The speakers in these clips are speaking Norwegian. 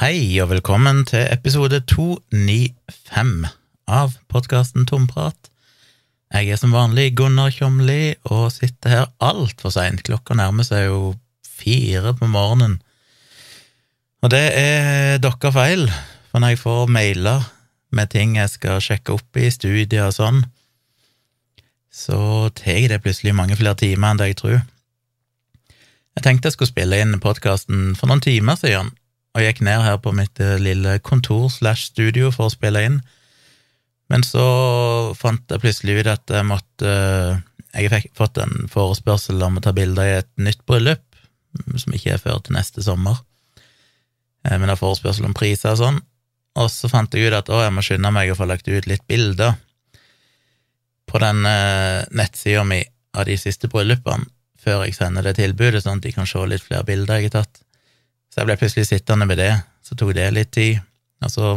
Hei og velkommen til episode 295 av podkasten Tomprat. Jeg er som vanlig Gunnar Kjomli og sitter her altfor seint. Klokka nærmer seg jo fire på morgenen. Og det er deres feil, for når jeg får mailer med ting jeg skal sjekke opp i studier og sånn, så tar det plutselig mange flere timer enn det jeg tror. Jeg tenkte jeg skulle spille inn podkasten for noen timer siden, og gikk ned her på mitt eh, lille kontor slash studio for å spille inn. Men så fant jeg plutselig ut at jeg måtte eh, Jeg fikk fått en forespørsel om å ta bilder i et nytt bryllup, som ikke er før til neste sommer. Eh, men det er forespørsel om priser og sånn. Og så fant jeg ut at å, jeg må skynde meg å få lagt ut litt bilder på den nettsida mi av de siste bryllupene før jeg sender det tilbudet, sånn at de kan se litt flere bilder jeg har tatt. Så jeg ble plutselig sittende med det, så tok det litt tid, og så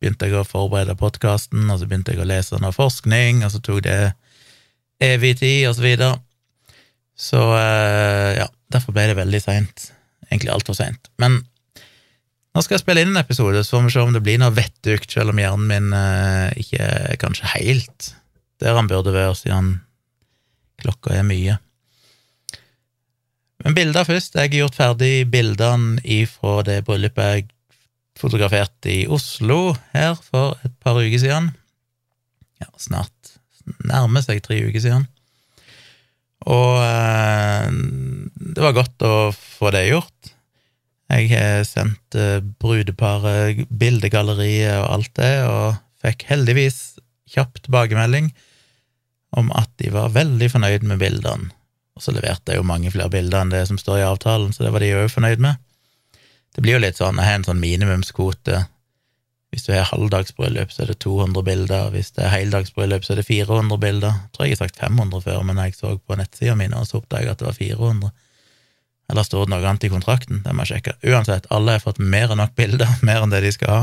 begynte jeg å forberede podkasten, og så begynte jeg å lese noe forskning, og så tok det evig tid, og så videre. Så eh, ja, derfor ble det veldig seint. Egentlig altfor seint. Men nå skal jeg spille inn en episode, så får vi se om det blir noe vettugt, selv om hjernen min eh, ikke er kanskje helt der han burde være, siden klokka er mye. Men bilder først. Jeg har gjort ferdig bildene ifra det bryllupet jeg fotograferte i Oslo her for et par uker siden. Ja, snart nærmer seg tre uker siden. Og eh, det var godt å få det gjort. Jeg har sendt eh, brudeparet bildegalleriet og alt det, og fikk heldigvis kjapp tilbakemelding om at de var veldig fornøyd med bildene. Og så leverte jeg jo mange flere bilder enn det som står i avtalen, så det var de òg fornøyd med. Det blir jo litt sånn, jeg har en sånn minimumskvote. Hvis du har halvdagsbryllup, så er det 200 bilder. Hvis det er heldagsbryllup, så er det 400 bilder. Jeg tror jeg har sagt 500 før, men jeg så på nettsida mi, og så oppdaga jeg at det var 400. Eller står det noe annet i kontrakten? Det må jeg sjekke. Uansett, alle har fått mer enn nok bilder, mer enn det de skal ha.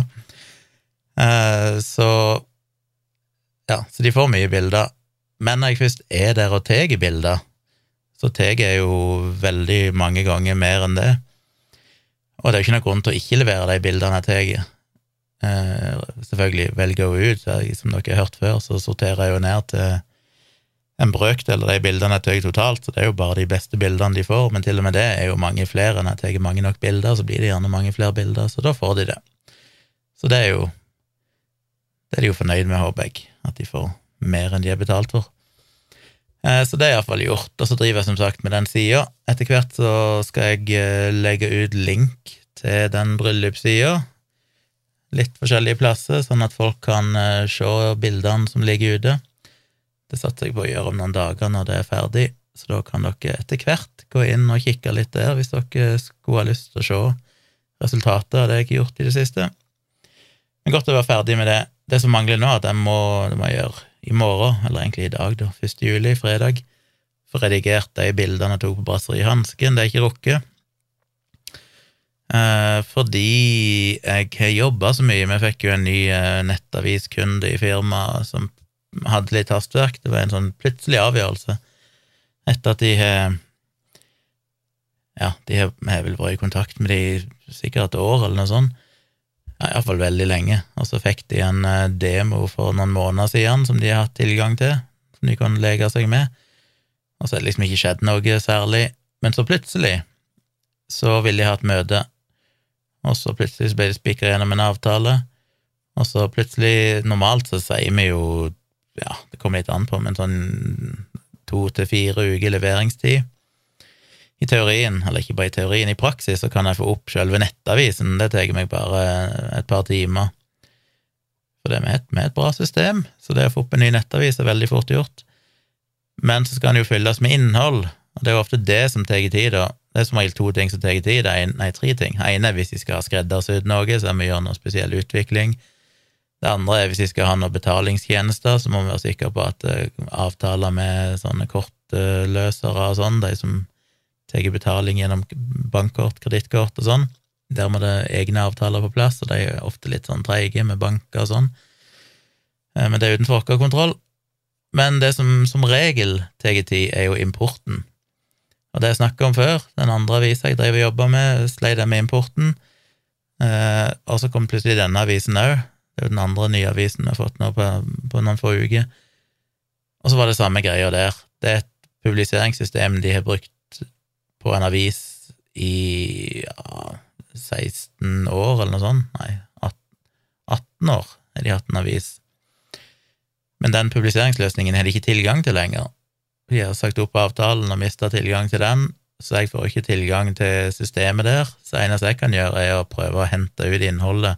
Eh, så ja, så de får mye bilder. Men når jeg først er der og tar bilder, så tar jeg jo veldig mange ganger mer enn det. Og det er jo ikke noen grunn til å ikke levere de bildene jeg tar. Eh, selvfølgelig velger hun ut, som dere har hørt før, så sorterer jeg jo ned til en brøkdel av de bildene jeg tar totalt, så det er jo bare de beste bildene de får, men til og med det er jo mange flere. Når jeg tar mange nok bilder, så blir det gjerne mange flere bilder, så da får de det. Så det er jo Det er de jo fornøyd med, håper jeg, at de får mer enn de er betalt for. Eh, så det er iallfall gjort. Og så driver jeg som sagt med den sida. Etter hvert så skal jeg eh, legge ut link til den bryllupssida. Litt forskjellige plasser, sånn at folk kan eh, se bildene som ligger ute. Det satser jeg på å gjøre om noen dager når det er ferdig, så da kan dere etter hvert gå inn og kikke litt der hvis dere skulle ha lyst til å se resultatet av det jeg har gjort i det siste. Men godt å være ferdig med det. Det som mangler nå, er at jeg må, det må jeg gjøre i morgen, eller egentlig i dag, da, 1. juli, fredag, få redigert de bildene jeg tok på Brasserihansken. Det er ikke rukket. Eh, fordi jeg har jobba så mye. Vi fikk jo en ny eh, nettaviskunde i firmaet som hadde litt hastverk. Det var en sånn plutselig avgjørelse etter at de har Ja, de har, vel vært i kontakt med de sikkert et år, eller noe sånt ja, iallfall veldig lenge. Og så fikk de en eh, demo for noen måneder siden som de har hatt tilgang til, som de kan leke seg med. Og så er det liksom ikke skjedd noe særlig. Men så plutselig så ville de ha et møte, og så plutselig ble de spikra gjennom en avtale, og så plutselig Normalt så sier vi jo, ja, det kommer litt an på, men sånn to til fire uker leveringstid i teorien, eller ikke bare i teorien, i praksis, så kan jeg få opp selve nettavisen. Det tar meg bare et par timer. For det er med et, med et bra system, så det å få opp en ny nettavis er veldig fort gjort. Men så skal den jo fylles med innhold, og det er jo ofte det som tar tid, da. Det er som regel to ting som tar tid, nei, tre ting. Det ene er hvis vi skal ha skreddersydd noe, så må vi gjøre noe spesiell utvikling. Det andre er hvis vi skal ha noen betalingstjenester, så må vi være sikre på at uh, avtaler med sånne kortløsere og sånn, de som tar betaling gjennom bankkort, kredittkort og sånn. Der må det egne avtaler på plass, og de er ofte litt sånn treige med banker og sånn. Eh, men det er utenfor vår kontroll. Men det som som regel tar tid, er jo importen. Og det jeg snakka om før, den andre avisa jeg drev og jobba med, sleit jeg med importen. Eh, og så kom plutselig denne avisen òg. Det er jo den andre nye avisen vi har fått nå på, på noen få uker. Og så var det samme greia der. Det er et publiseringssystem de har brukt på en avis i ja, 16 år, eller noe sånt. Nei, 18 år har de hatt en avis. Men den publiseringsløsningen har de ikke tilgang til lenger. De har sagt opp avtalen og mista tilgang til den, så jeg får ikke tilgang til systemet der. Så eneste jeg kan gjøre, er å prøve å hente ut innholdet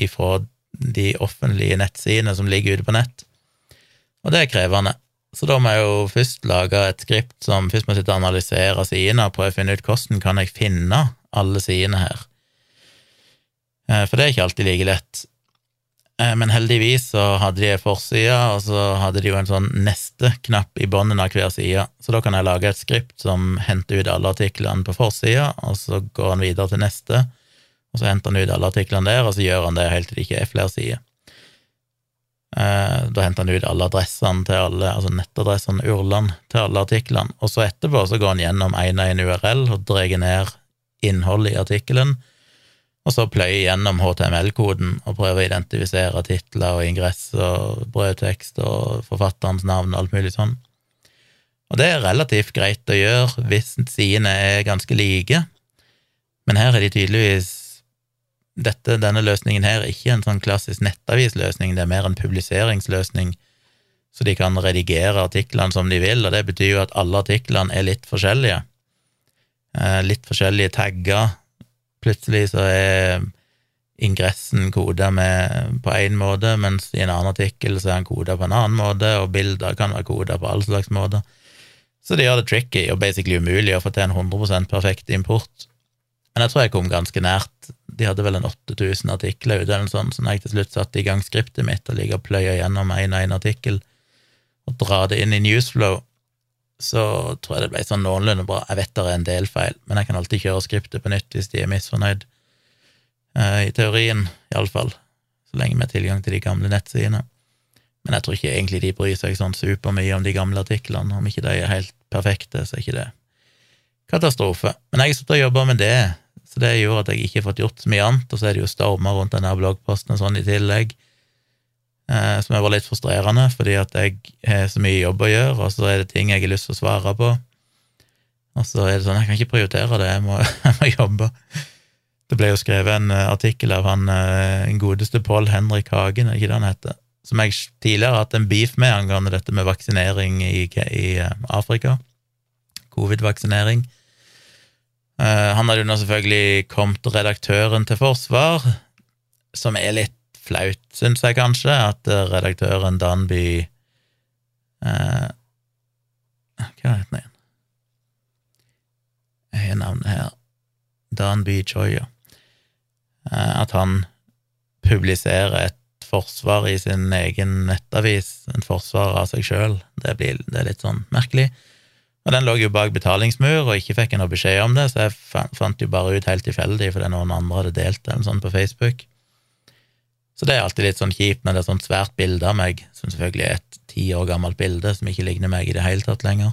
ifra de offentlige nettsidene som ligger ute på nett. Og det er krevende. Så da må jeg jo først lage et skript som først må sitte og analysere sidene og prøve å finne ut hvordan kan jeg finne alle sidene her. Eh, for det er ikke alltid like lett. Eh, men heldigvis så hadde de ei forside, og så hadde de jo en sånn neste-knapp i bunnen av hver side, så da kan jeg lage et skript som henter ut alle artiklene på forsida, og så går han videre til neste, og så henter han ut alle artiklene der, og så gjør han det helt til det ikke er flere sider. Eh, da henter han ut alle adressene til alle, altså nettadressene, urlene, til alle artiklene, og så etterpå så går han gjennom én og en URL og drar ned innholdet i artikkelen, og så pløyer gjennom HTML-koden og prøver å identifisere titler og ingress og brødtekst og forfatterens navn og alt mulig sånn. Og det er relativt greit å gjøre hvis sidene er ganske like, men her er de tydeligvis dette, denne løsningen her er ikke en sånn klassisk nettavisløsning, det er mer en publiseringsløsning, så de kan redigere artiklene som de vil, og det betyr jo at alle artiklene er litt forskjellige. Eh, litt forskjellige tagger. Plutselig så er ingressen koda på én måte, mens i en annen artikkel så er den koda på en annen måte, og bilder kan være koda på alle slags måter. Så det gjør det tricky og basically umulig å få til en 100 perfekt import. Men jeg tror jeg kom ganske nært. De hadde vel en 8000 artikler ute, eller sånn, så når jeg til slutt satte i gang skriptet mitt og ligger og pløyer gjennom én og én artikkel og drar det inn i Newsflow, så tror jeg det ble sånn noenlunde bra. Jeg vet det er en del feil, men jeg kan alltid kjøre skriptet på nytt hvis de er misfornøyd. Uh, I teorien, iallfall. Så lenge vi har tilgang til de gamle nettsidene. Men jeg tror ikke egentlig de bryr seg sånn supermye om de gamle artiklene. Om ikke de er helt perfekte, så er ikke det katastrofe. Men jeg har sittet og jobba med det så det gjorde at jeg ikke har fått gjort så mye annet, og så er det jo stormer rundt denne bloggposten og sånn i tillegg, eh, som vært litt frustrerende, fordi at jeg har så mye jobb å gjøre, og så er det ting jeg har lyst til å svare på, og så er det sånn, jeg kan ikke prioritere det, jeg må, jeg må jobbe. Det ble jo skrevet en uh, artikkel av han en godeste Pål Henrik Hagen, er ikke det han heter, som jeg tidligere har hatt en beef med angående dette med vaksinering i, i uh, Afrika, covid-vaksinering. Eh, han hadde jo nå selvfølgelig kommet redaktøren til forsvar, som er litt flaut, syns jeg kanskje, at eh, redaktøren Danby eh, Hva heter han igjen? Jeg har navnet her. Danby Choya. Eh, at han publiserer et forsvar i sin egen nettavis, en forsvar av seg sjøl. Det, det, er litt sånn merkelig. Og den lå jo bak betalingsmur, og ikke fikk jeg noe beskjed om det, så jeg fant jo bare ut helt tilfeldig fordi noen andre hadde delt den sånn på Facebook. Så det er alltid litt sånn kjipt når det er sånt svært bilde av meg, som selvfølgelig er et ti år gammelt bilde som ikke ligner meg i det hele tatt lenger.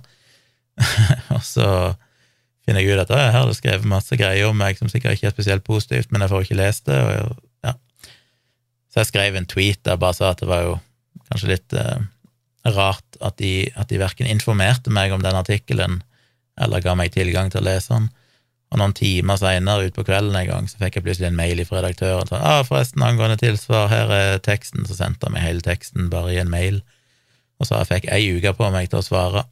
og så finner jeg ut at jeg har skrevet masse greier om meg som sikkert ikke er spesielt positivt, men jeg får ikke lest det. og ja. Så jeg skrev en tweet der bare sa at det var jo kanskje litt eh, rart at de, at de verken informerte meg om den artikkelen eller ga meg tilgang til å lese den. Og noen timer seinere utpå kvelden en gang så fikk jeg plutselig en mail fra redaktøren sånn, ah, 'Forresten, angående tilsvar, her er teksten.' Så sendte han meg hele teksten bare i en mail, og så jeg fikk ei uke på meg til å svare.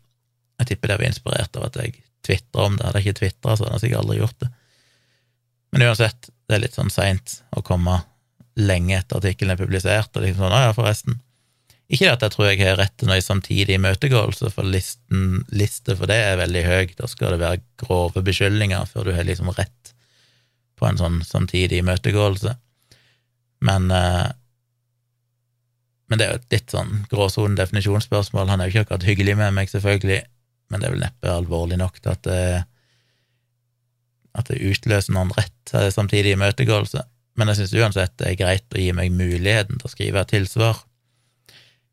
Jeg tipper det var inspirert av at jeg tvitra om det. Hadde jeg ikke tvitra, så hadde jeg sikkert aldri gjort det. Men uansett, det er litt sånn seint å komme lenge etter artikkelen er publisert, og liksom sånn 'Å ja, forresten'. Ikke det at jeg tror jeg har rett til noe samtidig imøtegåelse, for listen, liste for det er veldig høy. Da skal det være grove beskyldninger før du har liksom rett på en sånn samtidig imøtegåelse. Men, eh, men det er jo et litt sånn gråsonen definisjonsspørsmål. Han er jo ikke akkurat hyggelig med meg, selvfølgelig, men det er vel neppe alvorlig nok til at det, at det utløser noen rett til samtidig imøtegåelse. Men jeg syns uansett det er greit å gi meg muligheten til å skrive et tilsvar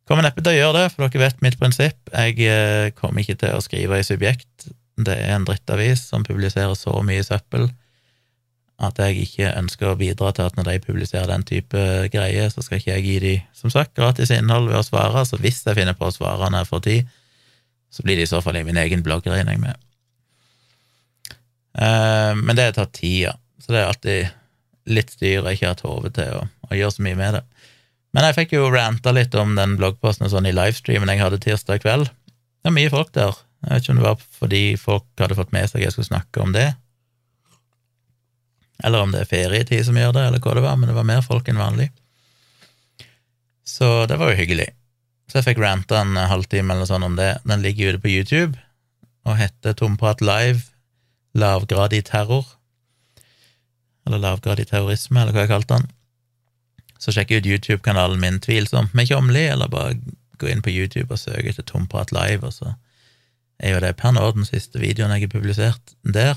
Kommer neppe til å gjøre det, for dere vet mitt prinsipp. Jeg eh, kommer ikke til å skrive i Subjekt. Det er en drittavis som publiserer så mye søppel at jeg ikke ønsker å bidra til at når de publiserer den type greier, så skal ikke jeg gi de, som sagt, gratis innhold ved å svare, så hvis jeg finner på å svare når jeg får tid, så blir det i så fall i min egen blogg, regner jeg med. Uh, men det tar tid, ja. Så det er alltid litt styr jeg ikke hatt hode til å, å, gjøre så mye med det. Men jeg fikk jo ranta litt om den bloggposten sånn i livestreamen jeg hadde tirsdag kveld. Det er mye folk der. Jeg vet ikke om det var fordi folk hadde fått med seg jeg skulle snakke om det, eller om det er ferietid som gjør det, eller hva det var, men det var mer folk enn vanlig. Så det var jo hyggelig. Så jeg fikk ranta en halvtime eller sånt om det. Den ligger ute på YouTube og heter Tomprat live lavgradig terror. Eller lavgradig terrorisme, eller hva jeg kalte den. Så sjekk ut YouTube-kanalen min Tvilsomt med Tjomli, eller bare gå inn på YouTube og søk etter Tomprat live, og så er jo det per nå den siste videoen jeg har publisert der.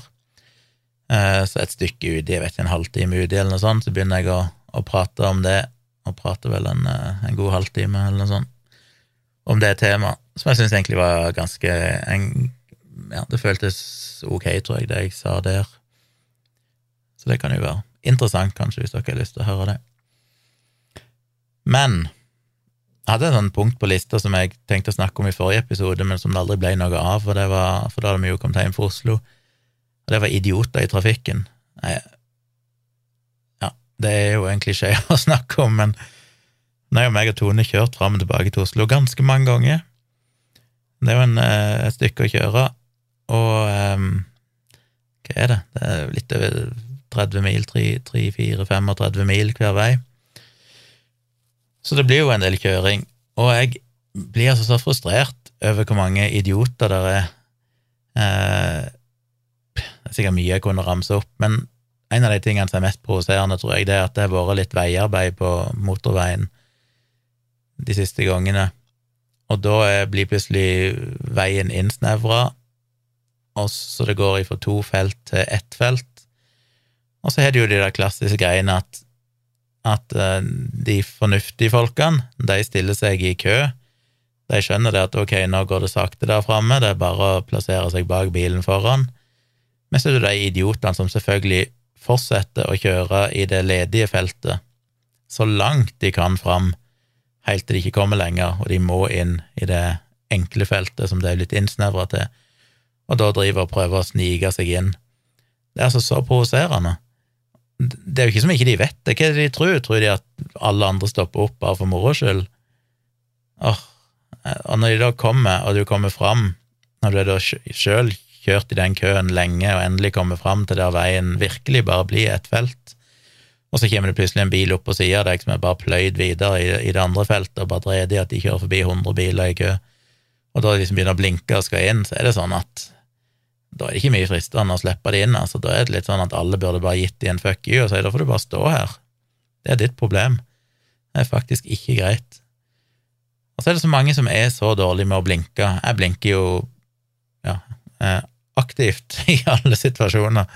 Eh, så et stykke ut, jeg vet ikke, en halvtime uti eller noe sånt, så begynner jeg å, å prate om det, og prater vel en, eh, en, god halvtime eller noe sånt, om det temaet, som jeg syns egentlig var ganske en, Ja, det føltes ok, tror jeg, det jeg sa der. Så det kan jo være interessant, kanskje, hvis dere har lyst til å høre det. Men jeg hadde et sånt punkt på lista som jeg tenkte å snakke om i forrige episode, men som det aldri ble noe av, for, var, for da hadde vi jo kommet hjem fra Oslo. Og det var idioter i trafikken. Jeg, ja, det er jo en klisjé å snakke om, men nå har jo meg og Tone kjørt fram og tilbake til Oslo ganske mange ganger. Det er jo en, eh, et stykke å kjøre, og um, hva er det? Det er litt over 30 mil, 3-4-35 mil hver vei. Så det blir jo en del kjøring, og jeg blir altså så frustrert over hvor mange idioter der er. Eh, det er sikkert mye jeg kunne ramse opp, men en av de tingene som er mest provoserende, tror jeg, det er at det har vært litt veiarbeid på motorveien de siste gangene, og da blir plutselig veien innsnevra, så det går fra to felt til ett felt. Og så har du jo de der klassiske greiene at at uh, de fornuftige folkene, de stiller seg i kø. De skjønner det at ok, nå går det sakte der framme, det er bare å plassere seg bak bilen foran. Men så er det de idiotene som selvfølgelig fortsetter å kjøre i det ledige feltet så langt de kan fram, helt til de ikke kommer lenger, og de må inn i det enkle feltet som det er blitt innsnevra til, og da driver og prøver å snike seg inn. Det er altså så provoserende det er jo ikke som ikke de vet det. Hva er det de tror? Tror de at alle andre stopper opp bare for moro skyld? Oh. Og når de da kommer, og du kommer fram, når du er da sjøl kjørt i den køen lenge og endelig kommer fram til der veien virkelig bare blir et felt, og så kommer det plutselig en bil opp på sida av deg som er bare pløyd videre i, det andre feltet og bare dredig at de kjører forbi 100 biler i kø, og da de liksom begynner å blinke og skal inn, så er det sånn at da er det ikke mye fristende å slippe det inn. altså Da er det litt sånn at alle burde bare gitt de en fuck you og si da får du bare stå her. Det er ditt problem. Det er faktisk ikke greit. Og så er det så mange som er så dårlige med å blinke. Jeg blinker jo ja, eh, aktivt i alle situasjoner.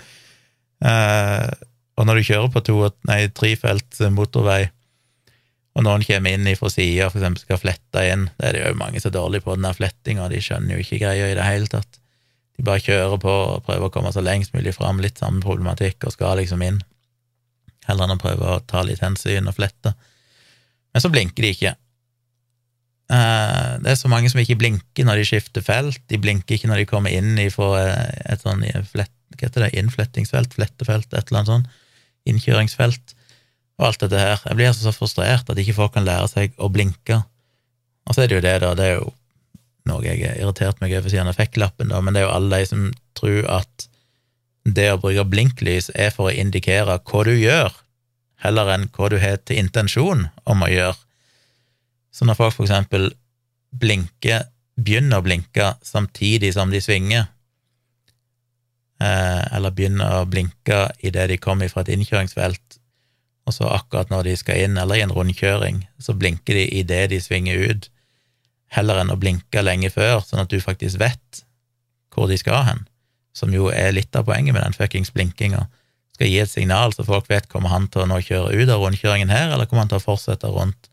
Eh, og når du kjører på to, nei, trefelts motorvei, og noen kommer inn fra sida, eksempel skal flette inn, det er det jo mange som er dårlige på, den der flettinga, de skjønner jo ikke greia i det hele tatt. De bare kjører på og prøver å komme så lengst mulig fram, litt samme problematikk, og skal liksom inn, heller enn å prøve å ta litt hensyn og flette. Men så blinker de ikke. Eh, det er så mange som ikke blinker når de skifter felt, de blinker ikke når de kommer inn fra et sånn flett, hva heter det, innflettingsfelt, flettefelt, et eller annet sånt, innkjøringsfelt, og alt dette her. Jeg blir altså så frustrert at ikke folk kan lære seg å blinke. Og så er det jo det, da, det er jo noe jeg har irritert meg over siden jeg fikk lappen, da, men det er jo alle de som tror at det å bruke blinklys er for å indikere hva du gjør, heller enn hva du har til intensjon om å gjøre. Så når folk for eksempel blinker, begynner å blinke samtidig som de svinger, eh, eller begynner å blinke idet de kommer fra et innkjøringsfelt, og så akkurat når de skal inn, eller i en rundkjøring, så blinker de idet de svinger ut, heller enn å blinke lenge før, sånn at du faktisk vet hvor de skal hen, som jo er litt av poenget med den fuckings blinkinga. Skal gi et signal så folk vet kommer han til å nå kjøre ut av rundkjøringen her, eller kommer han til å fortsette rundt.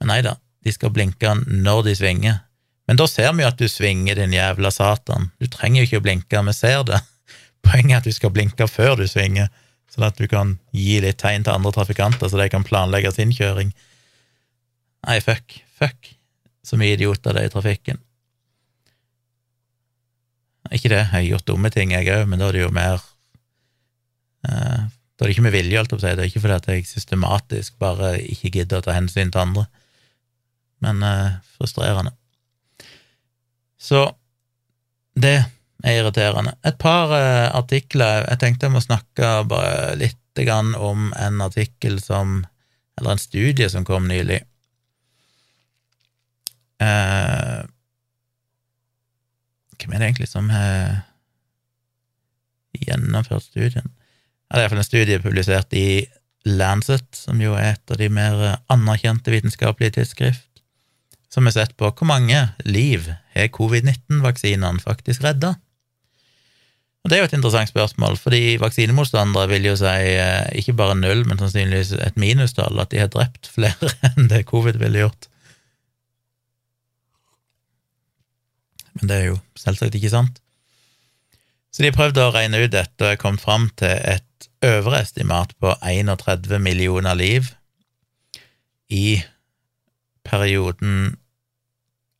Men nei da, de skal blinke når de svinger. Men da ser vi jo at du svinger, din jævla satan. Du trenger jo ikke å blinke, vi ser det. Poenget er at du skal blinke før du svinger, sånn at du kan gi litt tegn til andre trafikanter, så de kan planlegge sin kjøring. Nei, fuck, fuck, så mye idioter det er i trafikken. Ikke det, jeg har gjort dumme ting, jeg òg, men da er det jo mer eh, Da er det ikke med vilje, alt opp si, det er ikke fordi at jeg systematisk bare ikke gidder å ta hensyn til andre, men eh, frustrerende. Så det er irriterende. Et par eh, artikler Jeg tenkte jeg må snakke bare litt om en artikkel som Eller en studie som kom nylig. Eh, hvem er det egentlig som har gjennomført studien? Det er iallfall en studie publisert i Lancet, som jo er et av de mer anerkjente vitenskapelige tidsskrift, som har sett på hvor mange liv har covid-19-vaksinene faktisk redda. Og Det er jo et interessant spørsmål, fordi vaksinemotstandere vil jo si eh, ikke bare null, men sannsynligvis et minustall, at de har drept flere enn det covid ville gjort. Men det er jo selvsagt ikke sant. Så de prøvde å regne ut dette og kom fram til et øvre estimat på 31 millioner liv i perioden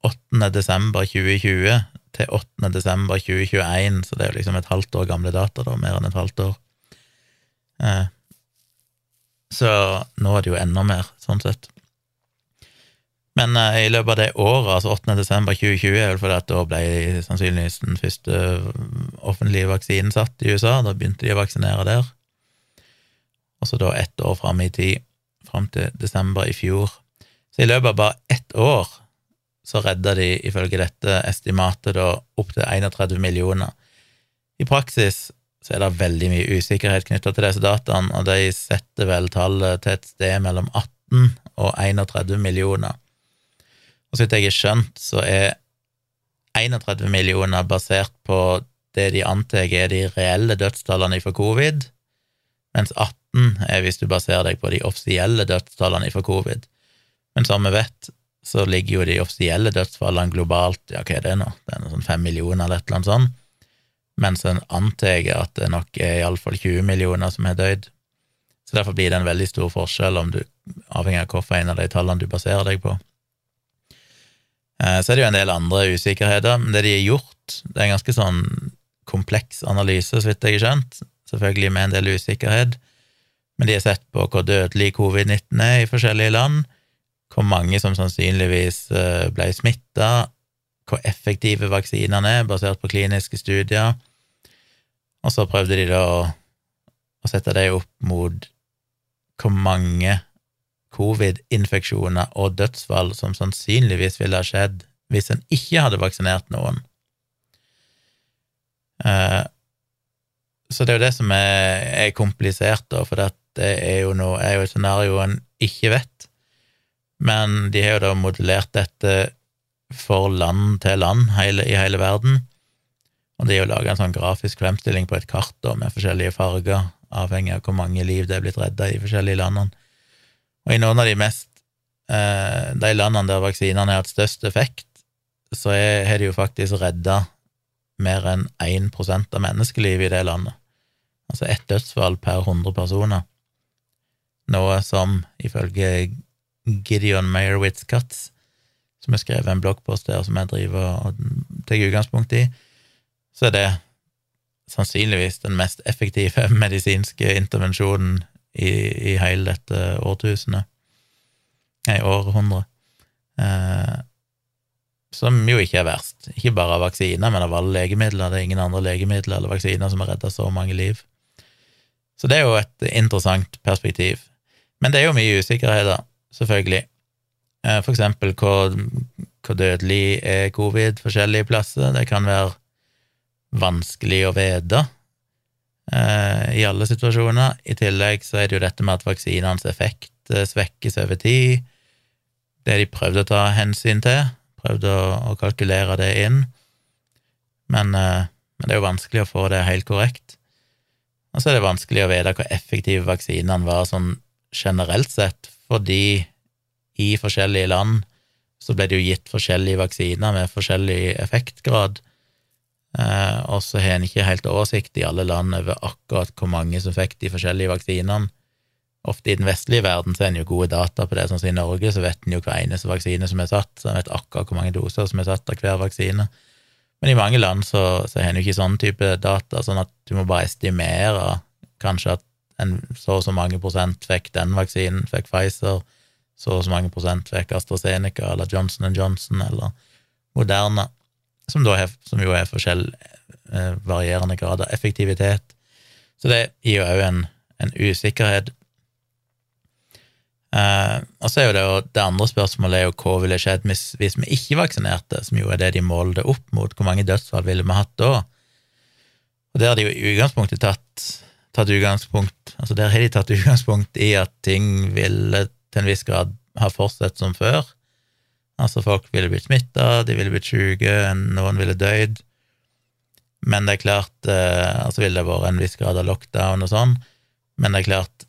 8. desember 2020 til 8. desember 2021, så det er jo liksom et halvt år gamle data, da, mer enn et halvt år. Eh, så nå er det jo enda mer, sånn sett. Men eh, i løpet av det året, altså 8. desember 2020, er vel fordi at da ble sannsynligvis den første offentlige vaksinen satt i USA, da begynte de å vaksinere der. Og så da ett år fram i tid, fram til desember i fjor. Så i løpet av bare ett år så redda de ifølge dette estimatet da opptil 31 millioner. I praksis så er det veldig mye usikkerhet knytta til disse dataene, og de setter vel tallet til et sted mellom 18 og 31 millioner. Og så vidt jeg har skjønt, så er 31 millioner basert på det de antar er de reelle dødstallene for covid, mens 18 er hvis du baserer deg på de offisielle dødstallene for covid. Men som vi vet, så ligger jo de offisielle dødsfallene globalt ja, hva er det nå, det er noe sånn fem millioner eller et eller annet sånt, mens en antar at det nok er iallfall 20 millioner som har dødd. Så derfor blir det en veldig stor forskjell om du, avhengig av hvilket av de tallene du baserer deg på. Eh, så er det jo en del andre usikkerheter, men det de har gjort, det er en ganske sånn kompleks analyse, så vidt jeg har skjønt, selvfølgelig med en del usikkerhet, men de har sett på hvor dødelig covid-19 er i forskjellige land, hvor mange som sannsynligvis eh, ble smitta, hvor effektive vaksinene er, basert på kliniske studier. Og så prøvde de da å, å sette det opp mot hvor mange covid-infeksjoner og dødsfall som sannsynligvis ville ha skjedd hvis en ikke hadde vaksinert noen. Eh, så det er jo det som er, er komplisert, da, for det er jo, noe, er jo et scenario en ikke vet. Men de har jo da modellert dette for land til land hele, i hele verden. Og de har jo laga en sånn grafisk fremstilling på et kart da, med forskjellige farger, avhengig av hvor mange liv det er blitt redda i forskjellige landene. Og i noen av de mest eh, De landene der vaksinene har hatt størst effekt, så har de jo faktisk redda mer enn 1% av menneskelivet i det landet. Altså ett dødsfall per 100 personer. Noe som ifølge Gideon Meyerowitz-Katz, som har skrevet en bloggpost der som jeg driver og tar utgangspunkt i, så er det sannsynligvis den mest effektive medisinske intervensjonen i, i hele dette årtusenet, nei, århundret, eh, som jo ikke er verst. Ikke bare av vaksiner, men av alle legemidler. Det er ingen andre legemidler eller vaksiner som har redda så mange liv. Så det er jo et interessant perspektiv. Men det er jo mye usikkerheter selvfølgelig. Eh, for eksempel hvor, hvor dødelig er covid forskjellige plasser. Det kan være vanskelig å vite eh, i alle situasjoner. I tillegg så er det jo dette med at vaksinenes effekt eh, svekkes over tid. Det de prøvde å ta hensyn til, prøvde å, å kalkulere det inn, men, men, det er jo vanskelig å få det helt korrekt. Og så er det vanskelig å vite hvor effektive vaksinene var sånn generelt sett, fordi i forskjellige land så ble det jo gitt forskjellige vaksiner med forskjellig effektgrad. Eh, og så har en ikke helt oversikt i alle land over akkurat hvor mange som fikk de forskjellige vaksinene. Ofte i den vestlige verden så er en jo gode data på det, sånn som i Norge så vet en jo hver eneste vaksine som er satt, så en vet akkurat hvor mange doser som er satt av hver vaksine. Men i mange land så, så har en jo ikke sånn type data, sånn at du må bare estimere kanskje at en så og så mange prosent fikk den vaksinen, fikk Pfizer, så og så mange prosent fikk AstraZeneca eller Johnson Johnson eller Moderna, som, er, som jo er forskjell, eh, varierende grad av effektivitet. Så det gir jo òg en, en, usikkerhet. Eh, og så er jo det, det andre spørsmålet er jo hva ville skjedd hvis, hvis vi ikke vaksinerte, som jo er det de måler opp mot, hvor mange dødsfall ville vi hatt da? Og der har de jo i utgangspunktet tatt, tatt utgangspunkt altså Der har de tatt utgangspunkt i at ting ville til en viss grad ha fortsatt som før. Altså, folk ville blitt smitta, de ville blitt syke, noen ville døyd. Men det er klart eh, Altså ville det vært en viss grad av lockdown og sånn, men det er klart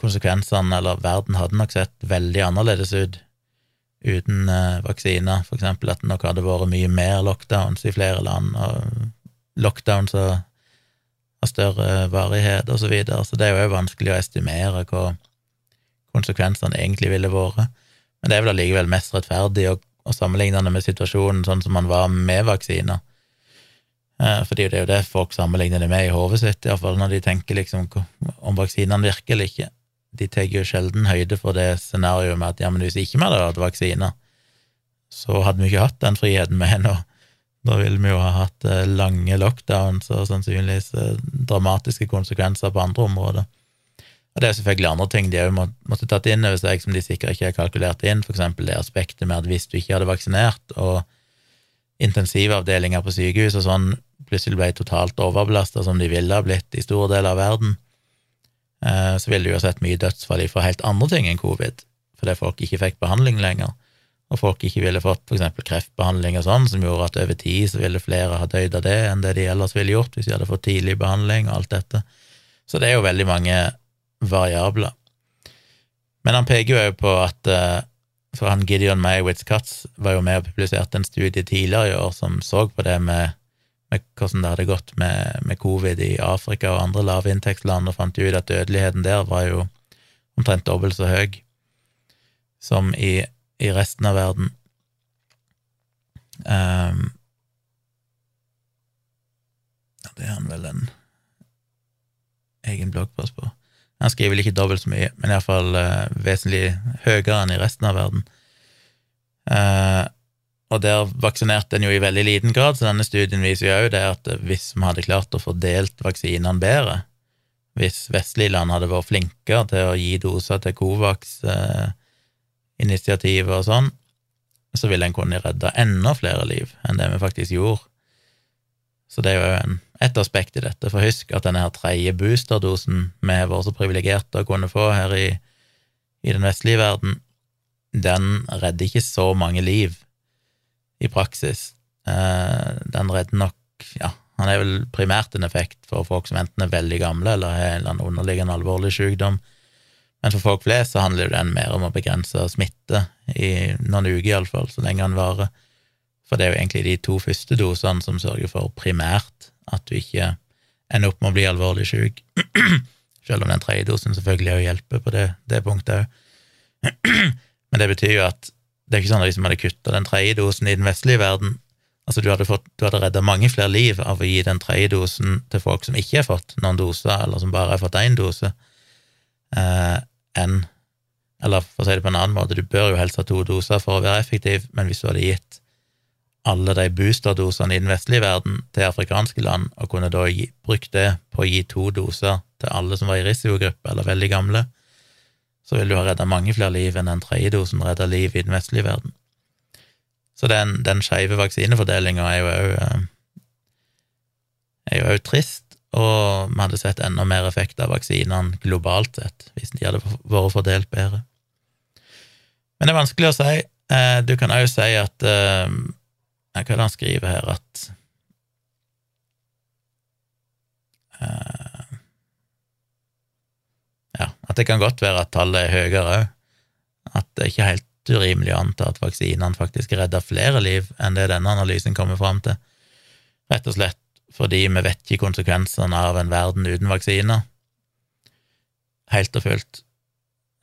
Konsekvensene, eller verden, hadde nok sett veldig annerledes ut uten eh, vaksiner. For eksempel at det nok hadde vært mye mer lockdowns i flere land, og lockdowns av større varighet, og så videre. Så det er jo vanskelig å estimere hva konsekvensene egentlig ville vært. Men det er vel allikevel mest rettferdig å, å sammenligne det med situasjonen sånn som man var med vaksiner. Eh, fordi det er jo det folk sammenligner det med i hodet sitt, iallfall når de tenker liksom om vaksinene virker eller ikke. De tar jo sjelden høyde for det scenarioet med at ja, men hvis ikke vi hadde hatt vaksiner, så hadde vi ikke hatt den friheten vi har nå. Da ville vi jo ha hatt eh, lange lockdowns og sannsynligvis eh, dramatiske konsekvenser på andre områder. Og det er selvfølgelig andre ting de òg må, måtte tatt inn over seg, som de sikkert ikke har kalkulert inn, eksempel det aspektet med at hvis du ikke hadde vaksinert, og intensivavdelinger på sykehus og sånn plutselig ble totalt overbelasta, som de ville ha blitt i store deler av verden, eh, så ville du jo sett mye dødsfall fra helt andre ting enn covid, fordi folk ikke fikk behandling lenger, og folk ikke ville fått eksempel kreftbehandling og sånn, som gjorde at over tid så ville flere ha dødd av det enn det de ellers ville gjort hvis de hadde fått tidlig behandling og alt dette. Så det er jo veldig mange variabler. Men han peker jo på at eh, For han Gideon Mayowitz Katz var jo med og publiserte en studie tidligere i år som så på det med, med hvordan det hadde gått med, med, covid i Afrika og andre lavinntektsland, og fant ut at dødeligheten der var jo omtrent dobbelt så høy som i, i resten av verden. Um, det er han vel en egen bloggpost på. Han skriver vel ikke dobbelt så mye, men iallfall uh, vesentlig høyere enn i resten av verden. Uh, og der vaksinerte en jo i veldig liten grad, så denne studien viser jo det at hvis vi hadde klart å fordelt vaksinene bedre, hvis vestlige land hadde vært flinkere til å gi doser til Covax-initiativet og sånn, så ville en kunne redda enda flere liv enn det vi faktisk gjorde. Så det er jo en et aspekt i dette. For husk at denne her tredje boosterdosen vi har vært så privilegerte å kunne få her i, i, den vestlige verden, den redder ikke så mange liv i praksis. Eh, den redder nok Ja, han er vel primært en effekt for folk som enten er veldig gamle eller har en eller annen underliggende alvorlig sykdom. Men for folk flest så handler den mer om å begrense smitte, i noen uker iallfall, så lenge den varer. For det er jo egentlig de to første dosene som sørger for primært at du ikke ender opp med å bli alvorlig syk. Selv om den tredje dosen selvfølgelig òg hjelper på det, det punktet òg. Men det betyr jo at det er ikke sånn at hvis man hadde kutta den tredje dosen i den vestlige verden Altså, du hadde, fått, hadde redda mange flere liv av å gi den tredje dosen til folk som ikke har fått noen doser, eller som bare har fått én dose, eh, enn Eller for å si det på en annen måte, du bør jo helst ha to doser for å være effektiv, men hvis du hadde gitt alle de boosterdosene i den vestlige verden til afrikanske land, og kunne da gi, brukt det på å gi to doser til alle som var i risikogruppe eller veldig gamle, så vil du ha redda mange flere liv enn den tredje dosen redda liv i den vestlige verden. Så den, den skeive vaksinefordelinga er jo òg eh, er jo òg trist, og vi hadde sett enda mer effekt av vaksinene globalt sett hvis de hadde vært fordelt bedre. Men det er vanskelig å si. Eh, du kan òg si at eh, er det han skriver her, at uh, Ja, at det kan godt være at tallet er høyere. At det er ikke helt urimelig å anta at vaksinene faktisk redder flere liv enn det denne analysen kommer fram til. rett og slett fordi vi vet ikke konsekvensene av en verden uten vaksiner. Helt og fullt.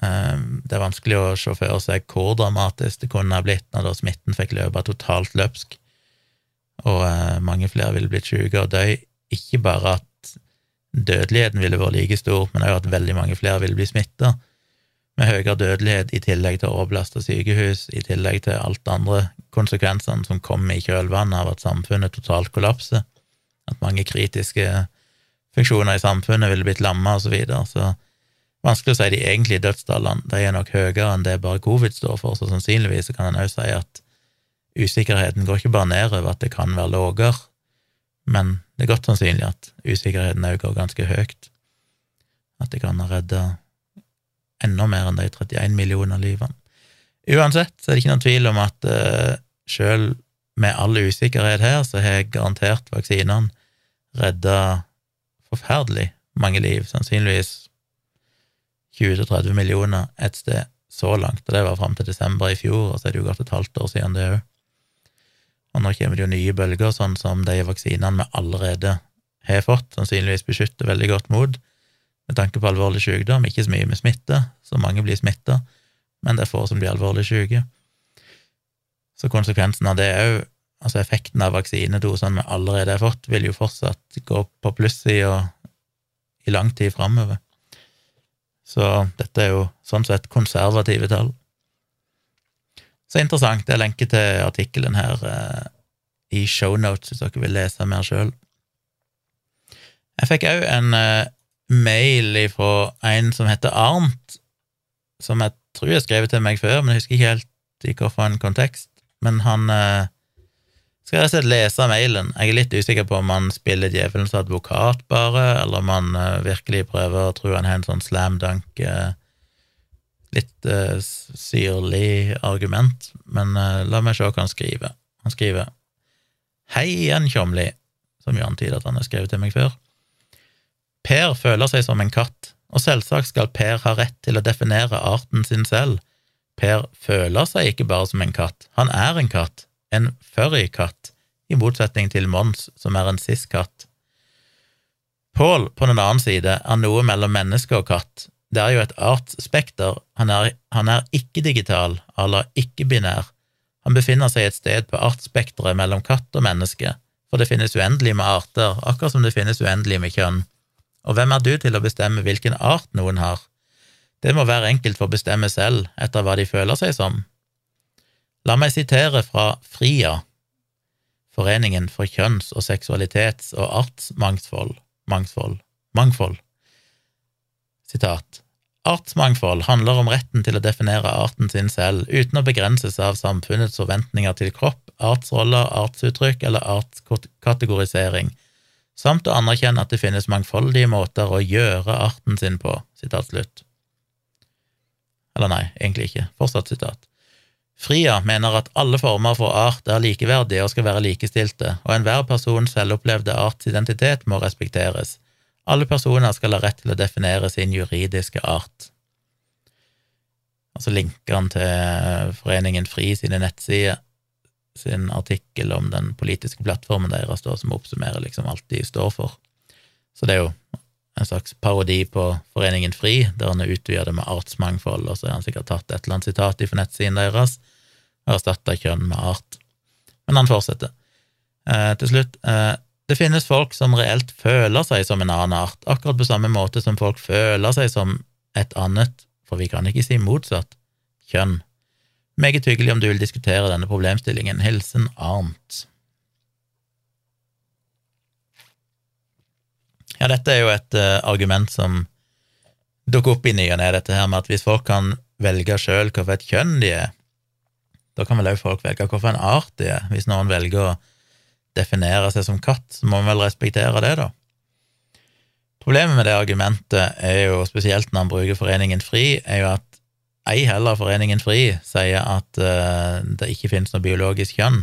Ehm, det er vanskelig å se for seg hvor dramatisk det kunne ha blitt når da smitten fikk løpe totalt løpsk, og eh, mange flere ville blitt syke og dø. Ikke bare at dødeligheten ville vært like stor, men òg at veldig mange flere ville bli smitta, med høyere dødelighet i tillegg til å overbelaste sykehus, i tillegg til alt det andre konsekvensene som kommer i kjølvannet av at samfunnet totalt kollapser at mange kritiske funksjoner i samfunnet ville blitt lamma, og så videre. Så vanskelig å si de egentlige dødstallene. De er nok høyere enn det bare covid står for, så sannsynligvis kan en også si at usikkerheten går ikke bare nedover, at det kan være lavere, men det er godt sannsynlig at usikkerheten òg går ganske høyt. At det kan ha redda enda mer enn de 31 millioner livene. Uansett så er det ikke noen tvil om at uh, sjøl med all usikkerhet her, så har garantert vaksinene redda forferdelig mange liv, sannsynligvis 20-30 millioner et sted så langt, og det var fram til desember i fjor, og så er det jo gått et halvt år siden det òg. Og nå kommer det jo nye bølger, sånn som de vaksinene vi allerede har fått, sannsynligvis beskytter veldig godt mot, med tanke på alvorlig sykdom, ikke så mye med smitte, så mange blir smitta, men det er få som blir alvorlig syke. Så konsekvensen av det òg, altså effekten av vaksinedosene vi allerede har fått, vil jo fortsatt gå på plussida i lang tid framover. Så dette er jo sånn sett konservative tall. Så interessant. Det er lenke til artikkelen her eh, i shownotes hvis dere vil lese mer sjøl. Jeg fikk òg en eh, mail fra en som heter Arnt, som jeg tror jeg har skrevet til meg før, men jeg husker ikke helt i hvilken kontekst men han eh, skal rett og slett lese mailen. Jeg er litt usikker på om han spiller djevelens advokat, bare, eller om han eh, virkelig prøver å tro han har en sånn slam dunk, eh, litt uh, syrlig argument, men uh, la meg se hva han skriver. Han skriver Hei igjen, Tjomli, som jo antyder at han har skrevet til meg før. Per føler seg som en katt, og selvsagt skal Per ha rett til å definere arten sin selv Per føler seg ikke bare som en katt, han er en katt, en furry-katt, i motsetning til Mons, som er en cis-katt. Paul, på den annen side, er noe mellom menneske og katt. Det er jo et artsspekter, han han er ikke-digital, eller ikke-binær. Han befinner seg et sted på artsspekteret mellom katt og menneske, for det finnes uendelig med arter, akkurat som det finnes uendelig med kjønn. Og hvem er du til å bestemme hvilken art noen har? Det må hver enkelt få bestemme selv etter hva de føler seg som. La meg sitere fra FRIA, Foreningen for kjønns- og seksualitets- og artsmangfold, mangfold, mangfold. Sitat. Artsmangfold handler om retten til å definere arten sin selv, uten å begrenses av samfunnets forventninger til kropp, artsroller, artsuttrykk eller artskategorisering, samt å anerkjenne at det finnes mangfoldige måter å gjøre arten sin på. Sitat slutt. Eller nei, egentlig ikke. Fortsatt sitat. Fria mener at alle former for art er likeverdige og skal være likestilte, og enhver persons selvopplevde artsidentitet må respekteres. Alle personer skal ha rett til å definere sin juridiske art. Og så linker han til Foreningen FRI sine nettsider, sin artikkel om den politiske plattformen deres, da, som oppsummerer liksom alt de står for. Så det er jo en slags parodi på Foreningen FRI, der han er det med artsmangfold, og så har han sikkert tatt et eller annet sitat fra nettsiden deres og erstatta kjønn med art. Men han fortsetter. Eh, til slutt eh, Det finnes folk som reelt føler seg som en annen art, akkurat på samme måte som folk føler seg som et annet, for vi kan ikke si motsatt, kjønn. Meget hyggelig om du vil diskutere denne problemstillingen. Hilsen Arnt. Ja, dette er jo et uh, argument som dukker opp i ny og ne, dette her med at hvis folk kan velge sjøl hvilket kjønn de er, da kan vel òg folk velge hvilken art de er. Hvis noen velger å definere seg som katt, så må man vel respektere det, da. Problemet med det argumentet er jo, spesielt når han bruker Foreningen FRI, er jo at ei heller Foreningen FRI sier at uh, det ikke finnes noe biologisk kjønn.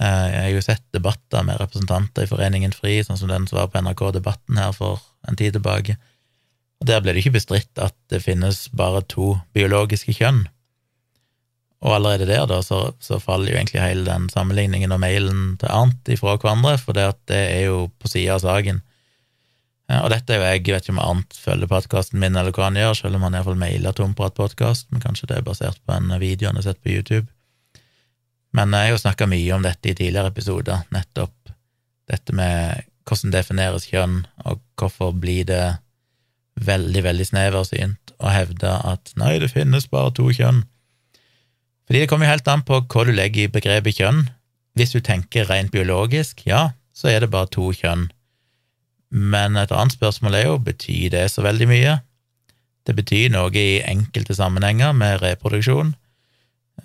Uh, jeg har jo sett debatter med representanter i Foreningen FRI, sånn som den som var på NRK Debatten her for en tid tilbake. Og Der ble det ikke bestridt at det finnes bare to biologiske kjønn. Og allerede der, da, så, så, faller jo egentlig hele den sammenligningen og mailen til Arnt ifra hverandre, for det, det er jo på sida av saken. Og dette er jo jeg, vet ikke om Arnt følger podkasten min, eller hva han gjør, selv om han iallfall mailer Tomprat-podkast, men kanskje det er basert på en video han har sett på YouTube. Men jeg har jo snakka mye om dette i tidligere episoder, nettopp dette med hvordan defineres kjønn, og hvorfor blir det veldig, veldig sneversynt å hevde at nei, det finnes bare to kjønn. Fordi det kommer jo helt an på hva du legger i begrepet kjønn. Hvis du tenker rent biologisk, ja, så er det bare to kjønn. Men et annet spørsmål er jo, betyr det så veldig mye? Det betyr noe i enkelte sammenhenger med reproduksjon.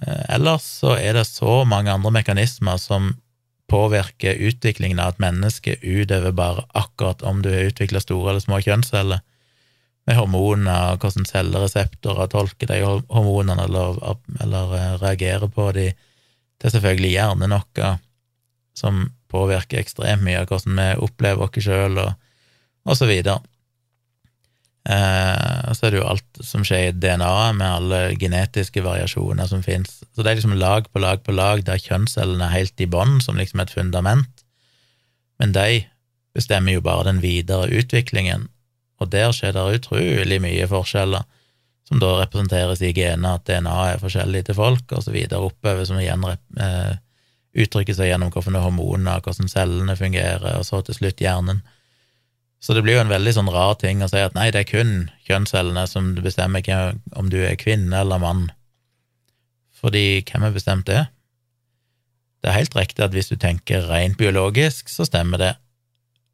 Eh, ellers så er det så mange andre mekanismer som påvirker utviklingen av et menneske utover bare akkurat om du har utvikla store eller små kjønnsceller, med hormoner, hvordan cellereseptorer tolker de hormonene eller, eller eh, reagerer på de. Det er selvfølgelig gjerne noe som påvirker ekstremt mye av hvordan vi opplever oss sjøl, og, og så videre. Eh, så er det jo alt som skjer i DNA-et, med alle genetiske variasjoner som fins. Så det er liksom lag på lag på lag der kjønnscellene er helt i bånn, som liksom et fundament. Men de bestemmer jo bare den videre utviklingen, og der skjer det utrolig mye forskjeller, som da representeres i gener, at DNA er forskjellig til folk, og så videre oppover, som igjen eh, uttrykker seg gjennom hvilke hormoner, hvordan cellene fungerer, og så til slutt hjernen. Så det blir jo en veldig sånn rar ting å si at nei, det er kun kjønnscellene som bestemmer om du er kvinne eller mann. Fordi hvem har bestemt det? Det er helt riktig at hvis du tenker rent biologisk, så stemmer det,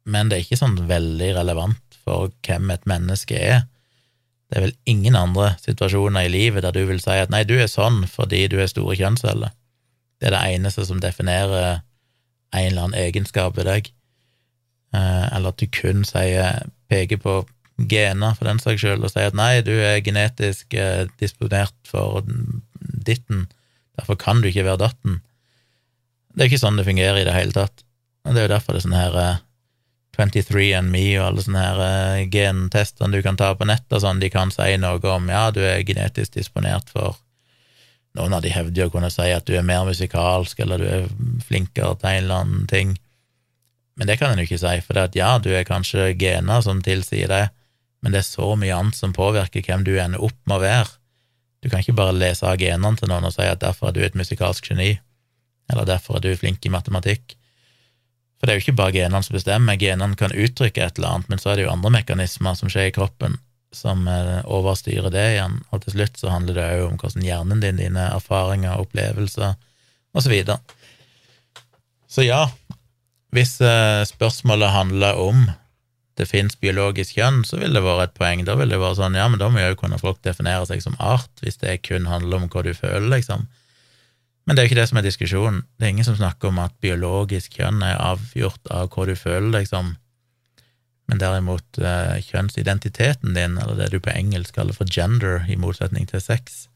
men det er ikke sånn veldig relevant for hvem et menneske er. Det er vel ingen andre situasjoner i livet der du vil si at nei, du er sånn fordi du er store kjønnsceller. Det er det eneste som definerer en eller annen egenskap ved deg. Eh, eller at du kun sier, peker på gener, for den saks skyld, og sier at nei, du er genetisk eh, disponert for ditten, derfor kan du ikke være datten. Det er ikke sånn det fungerer i det hele tatt. Det er jo derfor det er sånn her 23andMe eh, og alle sånne her gentester du kan ta på nettet, sånn, de kan si noe om ja, du er genetisk disponert for noen av de hevder å kunne si at du er mer musikalsk, eller du er flinkere til en eller annen ting. Men det kan en jo ikke si, for det at ja, du er kanskje gener som tilsier det, men det er så mye annet som påvirker hvem du ender opp med å være. Du kan ikke bare lese av genene til noen og si at derfor er du et musikalsk geni, eller derfor er du flink i matematikk. For det er jo ikke bare genene som bestemmer, genene kan uttrykke et eller annet, men så er det jo andre mekanismer som skjer i kroppen som eh, overstyrer det igjen, og til slutt så handler det òg om hvordan hjernen din, dine erfaringer, opplevelser og Så, videre. så ja, hvis eh, spørsmålet handler om det fins biologisk kjønn, så vil det være et poeng. Da vil det være sånn, ja, men da må jo kunne folk definere seg som art, hvis det kun handler om hva du føler, liksom. Men det er jo ikke det som er diskusjonen. Det er ingen som snakker om at biologisk kjønn er avgjort av hva du føler, deg som, men derimot eh, kjønnsidentiteten din, eller det du på engelsk kaller for gender, i motsetning til sex.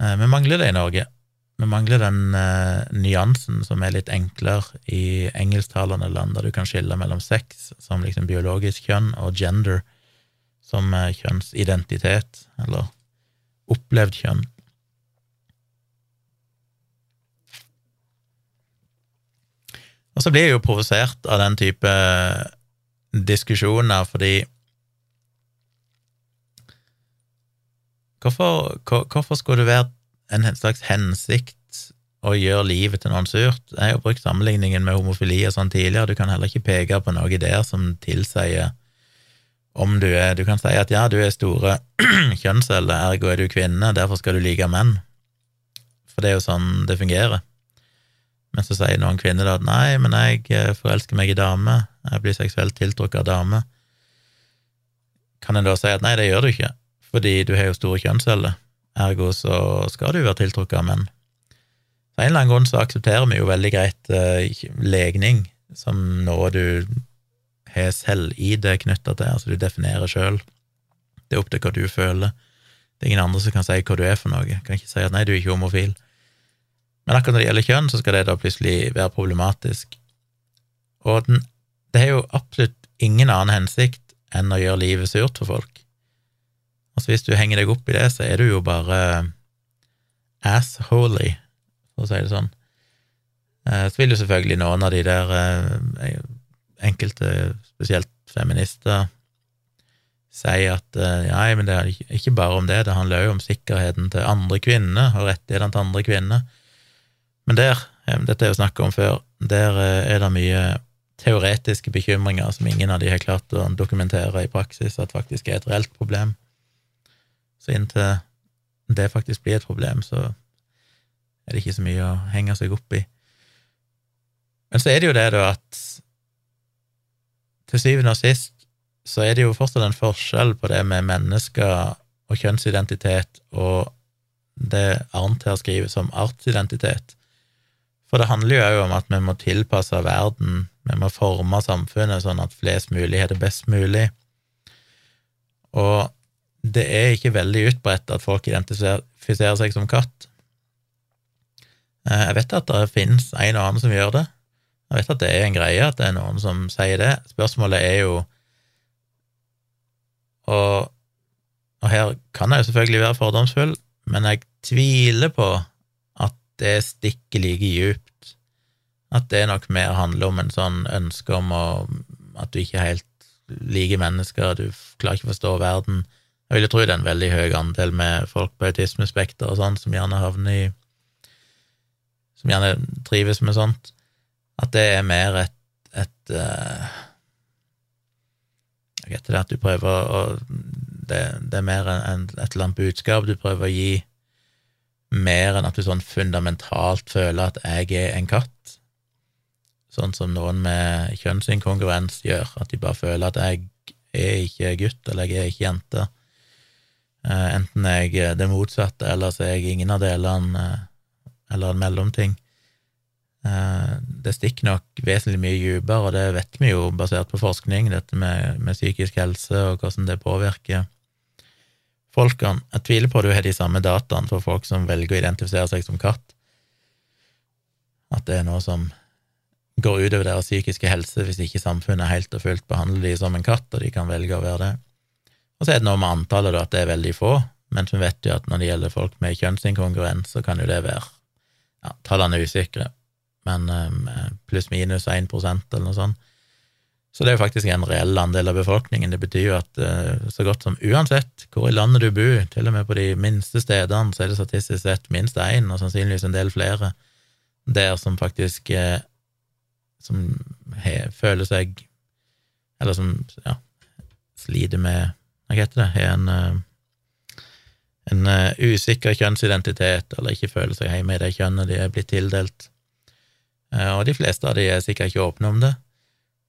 Eh, vi mangler det i Norge. Vi mangler den eh, nyansen som er litt enklere i engelsktalende land, der du kan skille mellom sex som liksom biologisk kjønn, og gender som kjønnsidentitet, eller opplevd kjønn. Og så blir jeg jo provosert av den type diskusjoner, fordi hvorfor, hvorfor skulle det være en slags hensikt å gjøre livet til noen surt? Jeg har jo brukt sammenligningen med homofili og sånn tidligere, du kan heller ikke peke på noe der som tilsier om du er Du kan si at ja, du er store kjønnsceller, ergo er du kvinne, derfor skal du like menn. For det er jo sånn det fungerer. Men så sier noen kvinner at nei, men jeg eh, forelsker meg i dame, jeg blir seksuelt tiltrukket av dame. Kan en da si at nei, det gjør du ikke, fordi du har jo store kjønnsceller, ergo så skal du være tiltrukket av menn. Av en eller annen grunn så aksepterer vi jo veldig greit uh, legning som noe du har selv-ID knytta til, altså du definerer sjøl. Det er opp til hva du føler. Det er ingen andre som kan si hva du er for noe. Kan ikke si at nei, du er ikke homofil. Men akkurat når det gjelder kjønn, så skal det da plutselig være problematisk. Og den, det har jo absolutt ingen annen hensikt enn å gjøre livet surt for folk. Altså Hvis du henger deg opp i det, så er du jo bare assholy, for å si det sånn. Eh, så vil jo selvfølgelig noen av de der eh, enkelte, spesielt feminister, si at nei, men det er ikke bare om det, det handler jo om sikkerheten til andre kvinner og rettighetene til andre kvinner. Men der, dette er jo snakket om før, der er det mye teoretiske bekymringer som ingen av de har klart å dokumentere i praksis at faktisk er et reelt problem. Så inntil det faktisk blir et problem, så er det ikke så mye å henge seg opp i. Men så er det jo det, da, at til syvende og sist så er det jo fortsatt en forskjell på det med mennesker og kjønnsidentitet og det Arnt her skriver som artsidentitet. For det handler jo om at vi må tilpasse verden, vi må forme samfunnet sånn at flest mulig har det best mulig. Og det er ikke veldig utbredt at folk identifiserer seg som katt. Eh, jeg vet at det finnes en og annen som gjør det. Jeg vet at det er en greie, at det er noen som sier det. Spørsmålet er jo Og, og her kan jeg jo selvfølgelig være fordomsfull, men jeg tviler på det stikker like djupt. At det nok mer handler om en sånn ønske om å, at du ikke helt liker mennesker, du klarer ikke å forstå verden. Jeg vil jo tro det er en veldig høy andel med folk på autismespekter og sånn, som gjerne havner i Som gjerne trives med sånt. At det er mer et, et uh, Jeg vet det, at du prøver å det, det, er mer et eller annet budskap du prøver å gi, mer enn at du sånn fundamentalt føler at jeg er en katt. Sånn som noen med kjønnsinkongruens gjør, at de bare føler at jeg er ikke gutt, eller jeg er ikke jente. Uh, enten er det motsatte, eller så er jeg ingen av delene, uh, eller en mellomting. Eh, det stikker nok vesentlig mye dypere, og det vet vi jo basert på forskning, dette med, med, psykisk helse og hvordan det påvirker folkene. Jeg tviler på at du har de samme dataene for folk som velger å identifisere seg som katt, at det er noe som går utover deres psykiske helse hvis ikke samfunnet helt og fullt behandler de som en katt, og de kan velge å være det. Og så er det noe med antallet, da, at det er veldig få, men vi vet jo at når det gjelder folk med kjønnsinkongruens, så kan jo det være ja, Tallene er usikre, men um, pluss-minus 1% eller noe sånt. Så det er jo faktisk en reell andel av befolkningen. Det betyr jo at eh, så godt som uansett hvor i landet du bor, til og med på de minste stedene, så er det statistisk sett minst én, og sannsynligvis en del flere, der som faktisk eh, som he, føler seg Eller som ja, sliter med Hva heter det? Har en en usikker kjønnsidentitet, eller ikke føler seg hjemme i det kjønnet de er blitt tildelt. Eh, og de fleste av de er sikkert ikke åpne om det,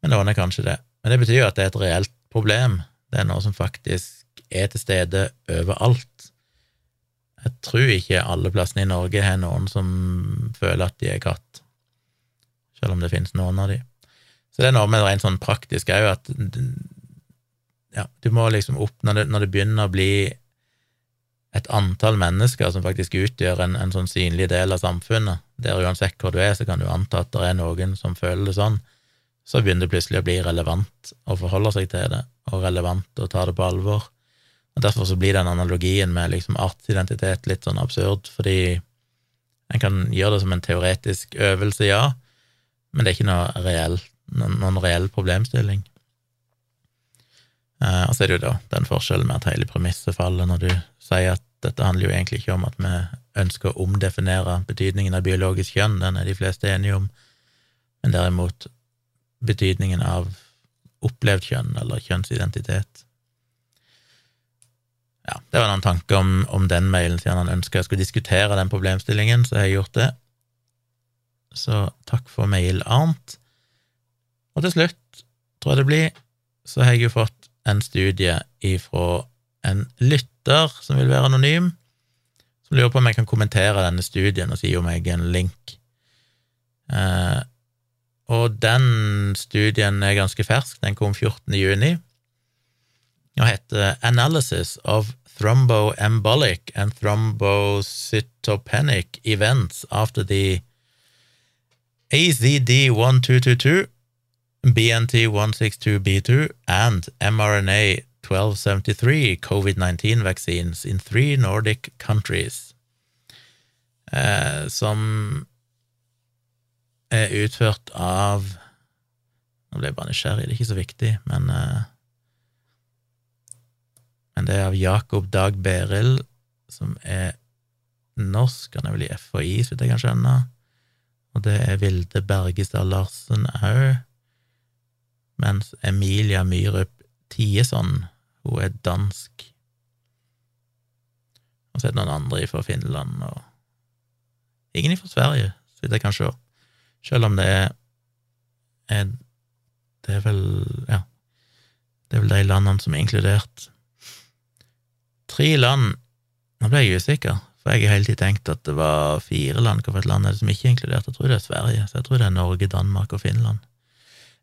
men noen er kanskje det. Men det betyr jo at det er et reelt problem. Det er noe som faktisk er til stede overalt. Jeg tror ikke alle plassene i Norge har noen som føler at de er katt, selv om det finnes noen av de. Så det er noe med rent sånn praktisk òg, at ja, du må liksom opp når det, når det begynner å bli et antall mennesker som faktisk utgjør en, en, sånn synlig del av samfunnet, der uansett hvor du er, så kan du anta at det er noen som føler det sånn, så begynner det plutselig å bli relevant å forholde seg til det, og relevant å ta det på alvor. Og Derfor så blir den analogien med liksom artsidentitet litt sånn absurd, fordi en kan gjøre det som en teoretisk øvelse, ja, men det er ikke noe reell, noen, reell problemstilling. Eh, og så er det jo da den forskjellen med at hele premisset faller når du sier at dette handler jo egentlig ikke om at vi ønsker å omdefinere betydningen av biologisk kjønn, den er de fleste enige om, men derimot betydningen av opplevd kjønn eller kjønnsidentitet. Ja, det var noen tanker om, om den mailen, siden han ønska jeg skulle diskutere den problemstillingen, så har jeg gjort det. Så takk for mail, Arnt. Og til slutt, tror jeg det blir, så har jeg jo fått en studie ifra en lytter som vil være anonym, som lurer på om jeg kan kommentere denne studien og si om jeg er en link. Eh, og den studien er ganske fersk, den kom 14. juni, og heter Analysis of Thromboembolic and Thrombocytopenic Events After the AZD1222 BNT162b2 and mRNA 1273 COVID 19 vaccines in three Nordic countries. eh, som er utført av Nå ble jeg bare nysgjerrig, det er ikke så viktig, men eh, Men det er av Jakob Dag Berild, som er norsk, han er vel i FHI, så vidt jeg kan skjønne, og det er Vilde Bergestad Larsen òg, mens Emilia Myrup Tieson, hun er dansk. Og så er det noen andre fra Finland, og ingen fra Sverige, så vidt jeg kan se, selv om det er, er Det er vel Ja, det er vel de landene som er inkludert. Tre land Nå ble jeg usikker. For jeg har hele tiden tenkt at det var fire land. Hvorfor et land er det som ikke er inkludert? Jeg tror det er Sverige. Så jeg tror det er Norge, Danmark og Finland.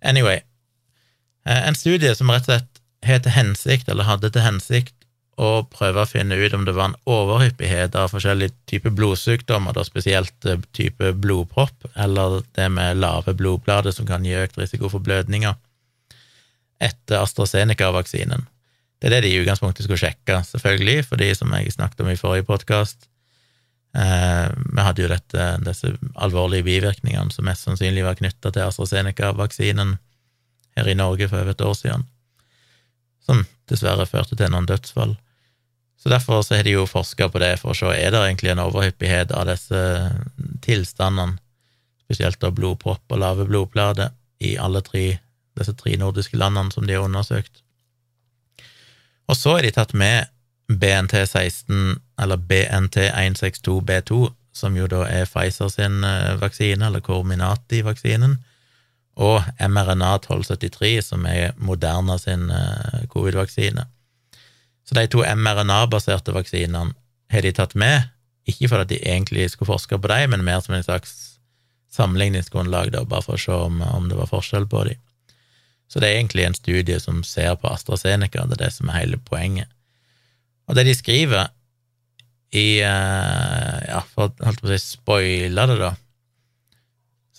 Anyway, eh, en studie som rett og slett har til hensikt, eller hadde til hensikt, å prøve å finne ut om det var en overhyppighet av forskjellige typer blodsykdommer, da spesielt eh, type blodpropp, eller det med lave blodblader som kan gi økt risiko for blødninger, etter AstraZeneca-vaksinen. Det er det de i utgangspunktet skulle sjekke, selvfølgelig, fordi som jeg snakket om i forrige podkast, Eh, vi hadde jo dette, disse alvorlige bivirkningene som mest sannsynlig var knytta til AstraZeneca-vaksinen her i Norge for over et år siden, som dessverre førte til noen dødsfall. Så derfor så har de jo forska på det for å se er det egentlig en overhyppighet av disse tilstandene, spesielt av blodpropp og lave blodplater, i alle tre, disse tre nordiske landene som de har undersøkt. Og så er de tatt med BNT16, eller BNT162B2, som jo da er Pfizer sin eh, vaksine, eller Corminati-vaksinen, og mRNA 1273, som er Moderna sin eh, covid-vaksine. Så de to mRNA-baserte vaksinene har de tatt med, ikke for at de egentlig skulle forske på dem, men mer som en slags sammenligningsgrunnlag, da, bare for å se om, om det var forskjell på dem. Så det er egentlig en studie som ser på AstraZeneca, det er det som er hele poenget. Og det de skriver i eh, Ja, for å si spoile det, da,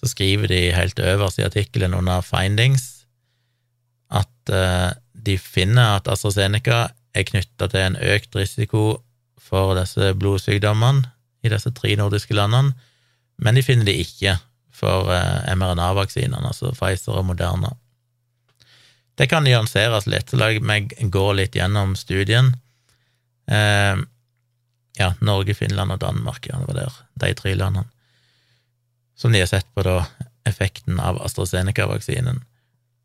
så skriver de helt øverst i artikkelen under findings at uh, de finner at AstraZeneca er knytta til en økt risiko for disse blodsykdommene i disse tre nordiske landene, men de finner de ikke for uh, mRNA-vaksinene, altså Pfizer og Moderna. Det kan nyanseres litt, så la meg gå litt gjennom studien. Eh, ja, Norge, Finland og Danmark, ja, det var der, de tre landene, som de har sett på da effekten av AstraZeneca-vaksinen.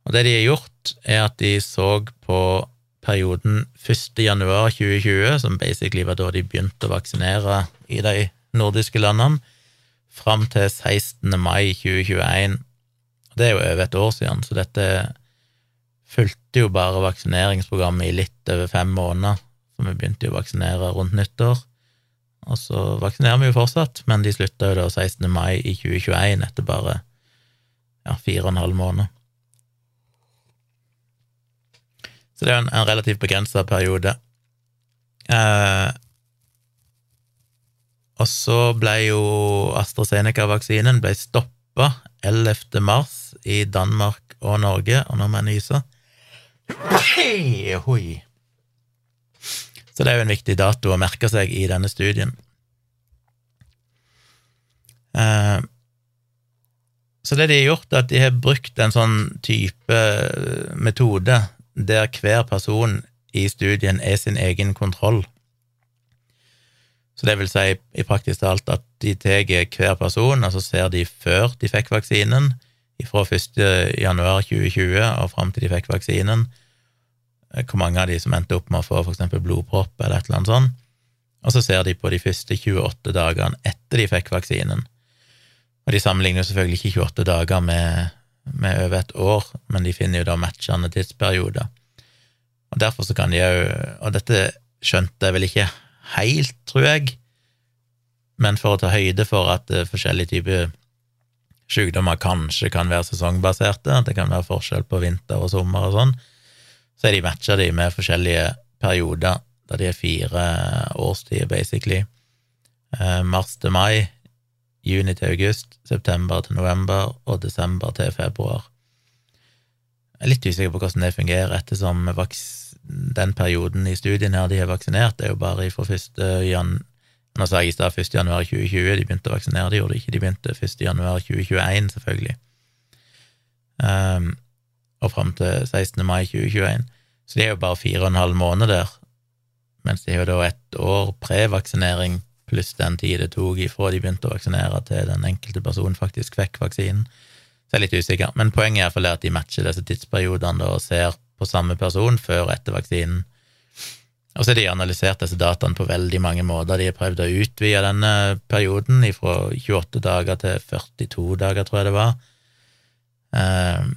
Og det de har gjort, er at de så på perioden 1. januar 2020, som basically var da de begynte å vaksinere i de nordiske landene, fram til 16. mai 2021. Det er jo over et år siden, så dette fulgte jo bare vaksineringsprogrammet i litt over fem måneder så vi begynte jo å vaksinere rundt nyttår. Og så vaksinerer vi jo fortsatt, men de slutta jo da 16. mai i 2021, etter bare ja, fire og en halv måned. Så det er en, en relativt begrensa periode. Eh, og så ble jo AstraZeneca-vaksinen ble stoppa 11. mars i Danmark og Norge, og nå må jeg nyse. Hoi. Så det er jo en viktig dato å merke seg i denne studien. Eh, så det de har gjort, er at de har brukt en sånn type metode der hver person i studien er sin egen kontroll. Så det vil si i praktisk talt at de tar hver person, altså ser de før de fikk vaksinen, fra 1. januar 2020 og fram til de fikk vaksinen, Eh, hvor mange av de som endte opp med å få eksempel blodpropp eller et eller annet sånt, og så ser de på de første 28 dagene etter de fikk vaksinen. Og de sammenligner jo selvfølgelig ikke 28 dager med, med over et år, men de finner jo da matchende tidsperioder. Og derfor så kan de òg Og dette skjønte jeg vel ikke helt, tror jeg, men for å ta høyde for at uh, forskjellige typer sykdommer kanskje kan være sesongbaserte, at det kan være forskjell på vinter og sommer og sånn, så er de matcha de med forskjellige perioder, da de er fire årstider, basically. Eh, mars til mai, juni til august, september til november og desember til februar. Jeg er litt usikker på hvordan det fungerer, ettersom den perioden i studien her de har vaksinert, det er jo bare fra 1. Jan Nå sa jeg i stad 1. januar 2020 de begynte å vaksinere, de gjorde det ikke, de begynte 1. januar 2021, selvfølgelig. Um, og fram til 16. mai 2021. Så de er jo bare fire og en halv måned der, mens har jo da ett år prevaksinering pluss den tid det tok ifra de begynte å vaksinere til den enkelte personen faktisk fikk vaksinen. Så jeg er litt usikker, men poenget er iallfall at de matcher disse tidsperiodene og ser på samme person før og etter vaksinen. Og så har de analysert disse dataene på veldig mange måter. De har prøvd å utvide denne perioden fra 28 dager til 42 dager, tror jeg det var. Um,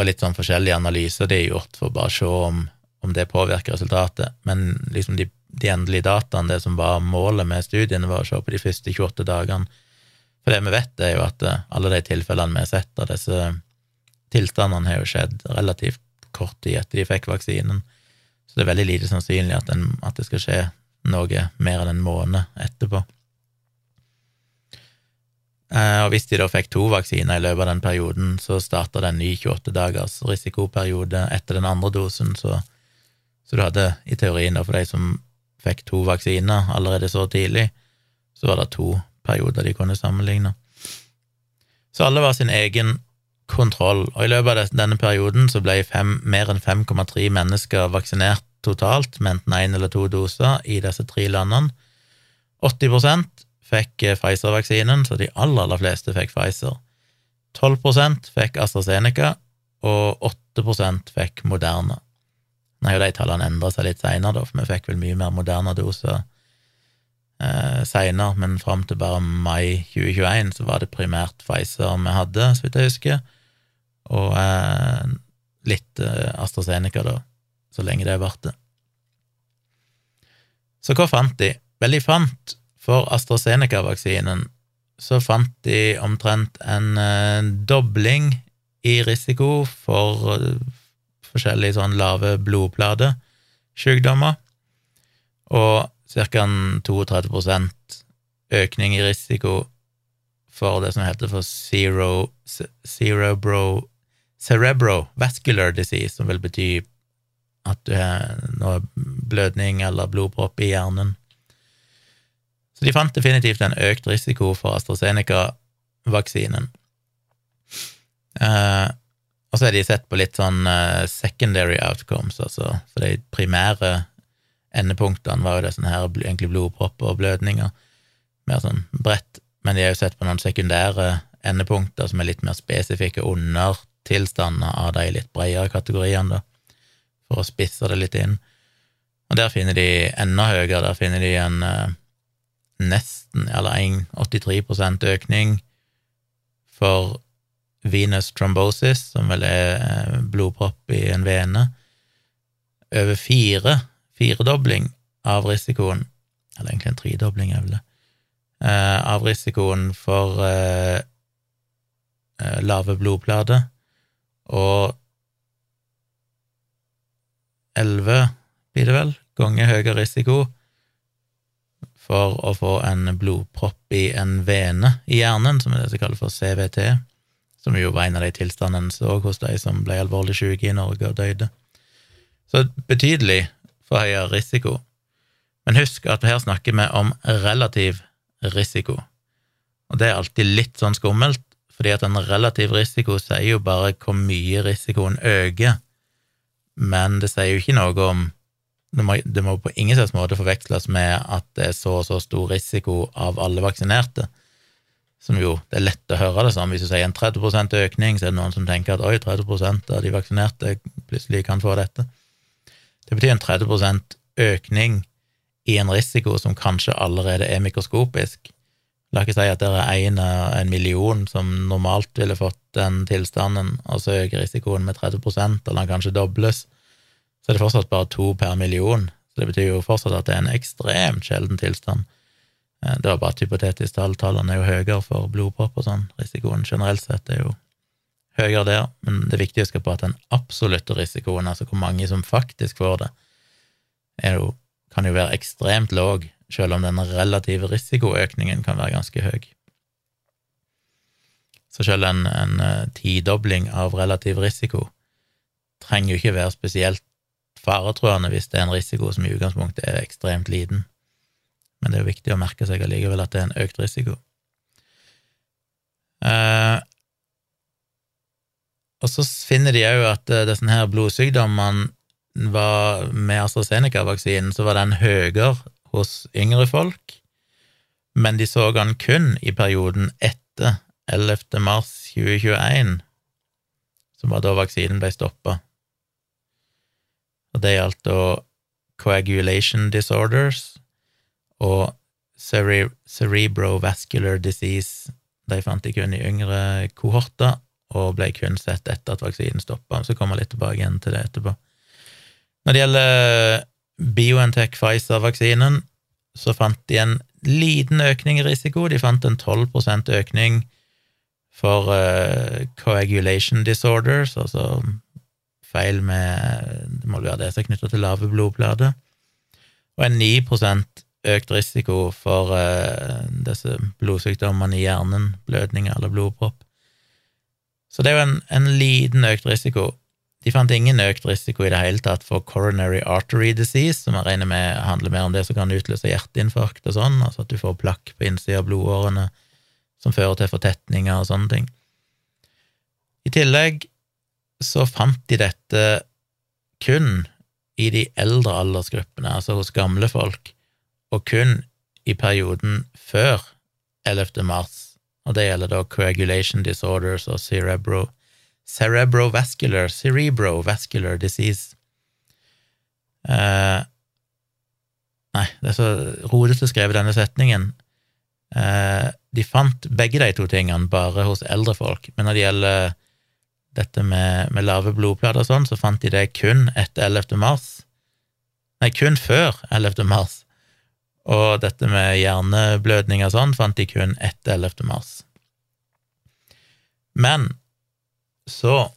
og litt sånn forskjellige analyser de har gjort for bare å se om, om det påvirker resultatet. Men liksom de, de, endelige dataene, det som var målet med studiene, var å se på de første 28 dagene. For det vi vet, er jo at eh, alle de tilfellene vi har sett av disse tilstandene, har jo skjedd relativt kort tid etter de fikk vaksinen. Så det er veldig lite sannsynlig at, en, at det skal skje noe mer enn en måned etterpå. Eh, og hvis de da fikk to vaksiner i løpet av den perioden, så starta det en ny 28 dagers risikoperiode etter den andre dosen, så, så du hadde i teorien, da, for de som fikk to vaksiner allerede så tidlig, så var det to perioder de kunne sammenligne. Så alle var sin egen kontroll, og i løpet av denne perioden så ble fem, mer enn 5,3 mennesker vaksinert totalt med enten én eller to doser i disse tre landene. 80 fikk eh, Pfizer-vaksinen, så de aller, aller fleste fikk Pfizer. 12% fikk AstraZeneca, og 8% fikk Moderna. Nei, og de tallene endra seg litt seinere, for vi fikk vel mye mer Moderna-doser eh, seinere, men fram til bare mai 2021 så var det primært Pfizer vi hadde, så vidt jeg husker, og eh, litt eh, AstraZeneca, da, så lenge det varte. Så hva fant de? Vel, de fant for AstraZeneca-vaksinen så fant de omtrent en eh, dobling i risiko for eh, forskjellige sånn lave blodplatesykdommer, og ca. 32% økning i risiko for det som heter for zero, cerebro, cerebrovascular disease, som vil bety at du har noe blødning eller blodpropp i hjernen. Så de fant definitivt en økt risiko for AstraZeneca-vaksinen. Eh, og så har de sett på litt sånn eh, secondary outcomes, altså for de primære endepunktene var jo det sånn her egentlig blodpropper og blødninger, mer sånn bredt, men de har jo sett på noen sekundære endepunkter som er litt mer spesifikke under tilstander av de litt bredere kategoriene, da, for å spisse det litt inn. Og der finner de enda høyere, der finner de en eh, nesten, eller 83 økning for venous thrombosis, som vel er eh, blodpropp i en vene. Over fire, firedobling av risikoen, eller egentlig en tredobling, er vel det, eh, av risikoen for eh, lave blodplater, og elleve, blir det vel, ganger høyere risiko for å få en blodpropp i en vene i hjernen, som er det som kalles for CVT, som jo var en av de tilstandene så hos de som ble alvorlig syke i Norge og døde. Så betydelig for høyere risiko. Men husk at her snakker vi om relativ risiko, og det er alltid litt sånn skummelt, fordi at en relativ risiko sier jo bare hvor mye risikoen øker, men det sier jo ikke noe om det må, det må, på ingen slags måte forveksles med at det er så og så stor risiko av alle vaksinerte. Som jo, det er lett å høre det som. Hvis du sier en 30 økning, så er det noen som tenker at oi, 30% av de vaksinerte plutselig kan få dette. Det betyr en 30% økning i en risiko som kanskje allerede er mikroskopisk. La ikke si at det er en av en million som normalt ville fått den tilstanden, og så øker risikoen med 30% eller den kanskje dobles så er det fortsatt bare to per million. Så det betyr jo fortsatt at det er en ekstremt sjelden tilstand. Eh, det var bare et hypotetisk tall. Tallene er jo høyere for blodpropp og sånn. Risikoen generelt sett er jo høyere der, men det er viktig å huske på at den absolutte risikoen, altså hvor mange som faktisk får det, jo, kan jo være ekstremt låg, selv om den relative risikoøkningen kan være ganske høy. Så selv en, en eh, tidobling av relativ risiko trenger jo ikke være spesielt faretruende hvis det er en risiko som i utgangspunktet er ekstremt liten. men det er jo viktig å merke seg allikevel at det er en økt risiko. Eh, og så finner de òg at uh, disse her blodsykdommene var med AstraZeneca-vaksinen, så var den høyere hos yngre folk, men de så den kun i perioden etter 11. mars 2021, som var da vaksinen ble stoppa. Og det gjaldt da coagulation disorders og cere cerebrovascular disease. De fant de kun i yngre kohorter, og ble kun sett etter at vaksinen stoppa. Så kommer jeg litt tilbake igjen til det etterpå. Når det gjelder BioNTech Pfizer-vaksinen, så fant de en liten økning i risiko. De fant en 12 økning for uh, coagulation disorders, altså feil med Det må være det som er knytta til lave blodplater. Og en 9 økt risiko for uh, disse blodsykdommene i hjernen, blødninger eller blodpropp. Så det er jo en, en liten økt risiko. De fant ingen økt risiko i det hele tatt for coronary artery disease, som jeg regner med handler mer om det som kan utløse hjerteinfarkt og sånn, altså at du får plakk på innsida av blodårene som fører til fortetninger og sånne ting. I tillegg så fant de dette kun i de eldre aldersgruppene, altså hos gamle folk, og kun i perioden før 11. mars, og det gjelder da coagulation disorders og cerebro cerebrovascular, cerebrovascular disease. Uh, nei, det er så rodete skrevet, denne setningen. Uh, de fant begge de to tingene bare hos eldre folk, men når det gjelder dette med, med lave blodplater og sånn, så fant de det kun etter 11. mars. Nei, kun før 11. mars. Og dette med hjerneblødning og sånn fant de kun etter 11. mars. Men så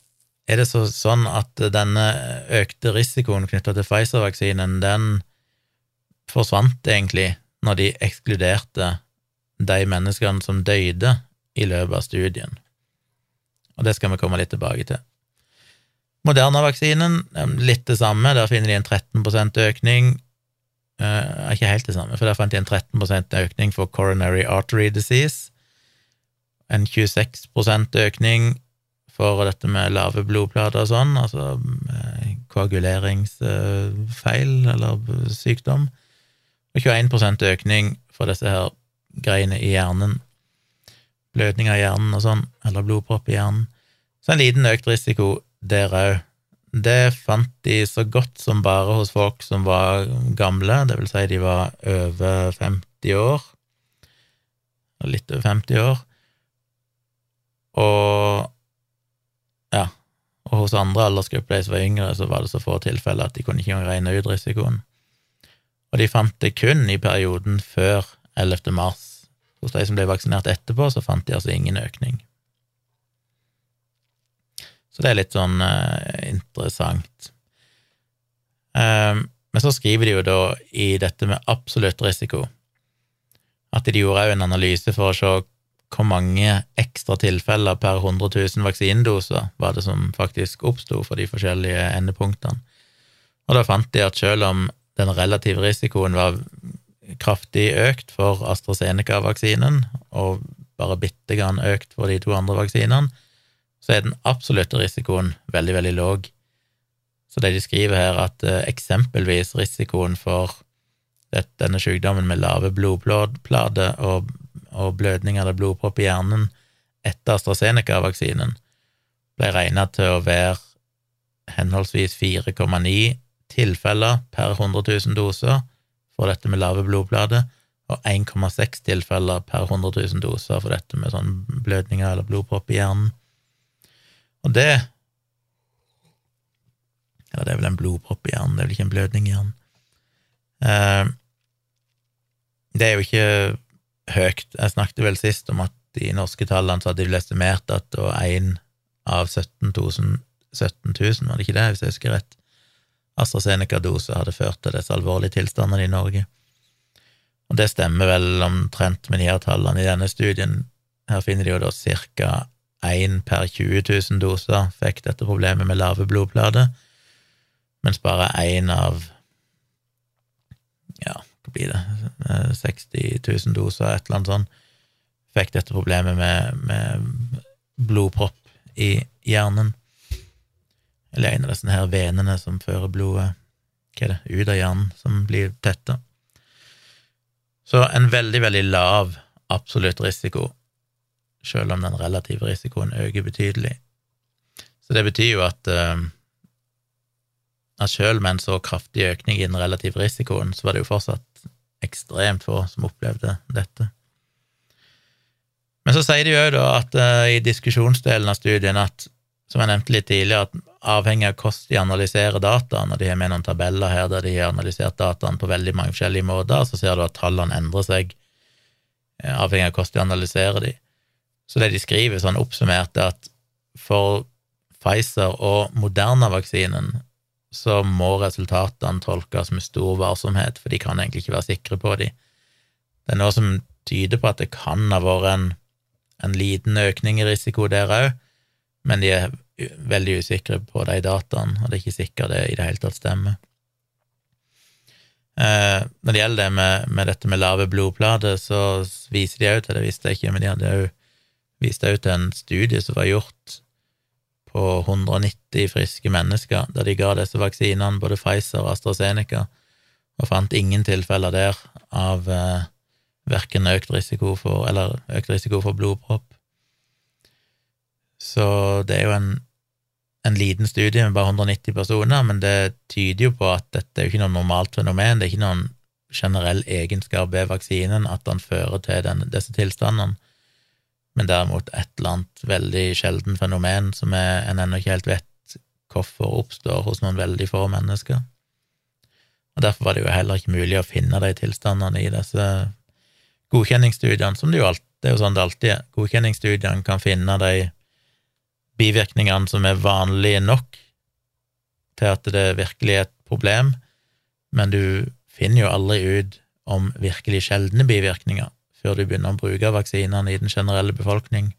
er det så, sånn at denne økte risikoen knytta til Pfizer-vaksinen, den forsvant egentlig når de ekskluderte de menneskene som døde i løpet av studien. Og det skal vi komme litt tilbake til. Moderna-vaksinen, litt det samme. Der finner de en 13% økning. Uh, ikke helt det samme, for der fant de en 13% økning for coronary artery disease. En 26% økning for dette med lave blodplater og sånn, altså eh, koaguleringsfeil eller sykdom, og 21 økning for disse her greiene i hjernen, blødning av hjernen og sånn, eller blodpropp i hjernen. Så en liten økt risiko der òg. Det fant de så godt som bare hos folk som var gamle, det vil si de var over 50 år, litt over 50 år, og ja, og hos andre aldersgrupper, de som var yngre, så var det så få tilfeller at de kunne ikke regne ut risikoen. Og de fant det kun i perioden før 11. mars. Hos de som ble vaksinert etterpå, så fant de altså ingen økning. Så det er litt sånn uh, interessant. Um, men så skriver de jo da i dette med absolutt risiko at de gjorde òg en analyse for å se hvor mange ekstra tilfeller per 100 000 vaksinedoser var det som faktisk oppsto for de forskjellige endepunktene. Og da fant de at selv om den relative risikoen var kraftig økt for AstraZeneca-vaksinen, og bare bitte grann økt for de to andre vaksinene, så er den absolutte risikoen veldig, veldig låg. Så det de skriver her, at eh, eksempelvis risikoen for denne sykdommen med lave blodplater og og blødning eller blodpropp i hjernen etter AstraZeneca-vaksinen ble regna til å være henholdsvis 4,9 tilfeller per 100 000 doser for dette med lave blodplater, og 1,6 tilfeller per 100 000 doser for dette med sånn blødninger eller blodpropp i hjernen. Og det Ja, det er vel en blodpropp i hjernen, det er vel ikke en blødning i hjernen. Eh, det er jo ikke høyt. Jeg snakket vel sist om at de norske tallene så hadde de estimert at det var én av 17 000, 17 000, var det ikke det, hvis jeg husker rett, AstraZeneca-doser hadde ført til disse alvorlige tilstandene i Norge. Og det stemmer vel omtrent med de her tallene i denne studien. Her finner de jo da ca. én per 20 000 doser fikk dette problemet med lave blodplater, mens bare én av ja, hva blir det, 60 000 doser, et eller annet sånt, fikk dette problemet med, med blodpropp i hjernen. Eller en av disse her venene som fører blodet hva er det, ut av hjernen, som blir tetta. Så en veldig, veldig lav absolutt risiko, selv om den relative risikoen øker betydelig. Så det betyr jo at uh, at selv med en så kraftig økning i den relative risikoen, så var det jo fortsatt ekstremt få som opplevde dette. Men så sier de jo da at uh, i diskusjonsdelen av studien at, som jeg nevnte litt tidligere, at avhengig av hvordan de analyserer dataene, de har med noen tabeller her der de har analysert dataene på veldig mange forskjellige måter, så ser du at tallene endrer seg uh, avhengig av hvordan de analyserer de. Så det de skriver sånn oppsummert, er at for Pfizer og Moderna-vaksinen så må resultatene tolkes med stor varsomhet, for de kan egentlig ikke være sikre på de. Det er noe som tyder på at det kan ha vært en, en liten økning i risiko der òg, men de er veldig usikre på de dataene, og det er ikke sikkert det i det hele tatt stemmer. Eh, når det gjelder det med, med, dette med lave blodplater, så viser de òg til det, visste jeg ikke, men de hadde òg vist òg til en studie som var gjort på 190 friske mennesker, da de ga disse vaksinene, både Pfizer og AstraZeneca, og fant ingen tilfeller der av eh, verken økt risiko for, eller økt risiko for blodpropp. Så det er jo en, en liten studie med bare 190 personer, men det tyder jo på at dette er jo ikke noe normalt fenomen, det er ikke noen generell egenskap ved vaksinen at den fører til den, disse tilstandene men derimot et eller annet veldig sjelden fenomen som er, en ennå ikke helt vet hvorfor oppstår hos noen veldig få mennesker. Og Derfor var det jo heller ikke mulig å finne de tilstandene i disse godkjenningsstudiene, som det jo alltid, det er jo sånn det alltid er. Godkjenningsstudiene kan finne de bivirkningene som er vanlige nok til at det virkelig er et problem, men du finner jo aldri ut om virkelig sjeldne bivirkninger før du begynner å bruke vaksinene i den generelle befolkning.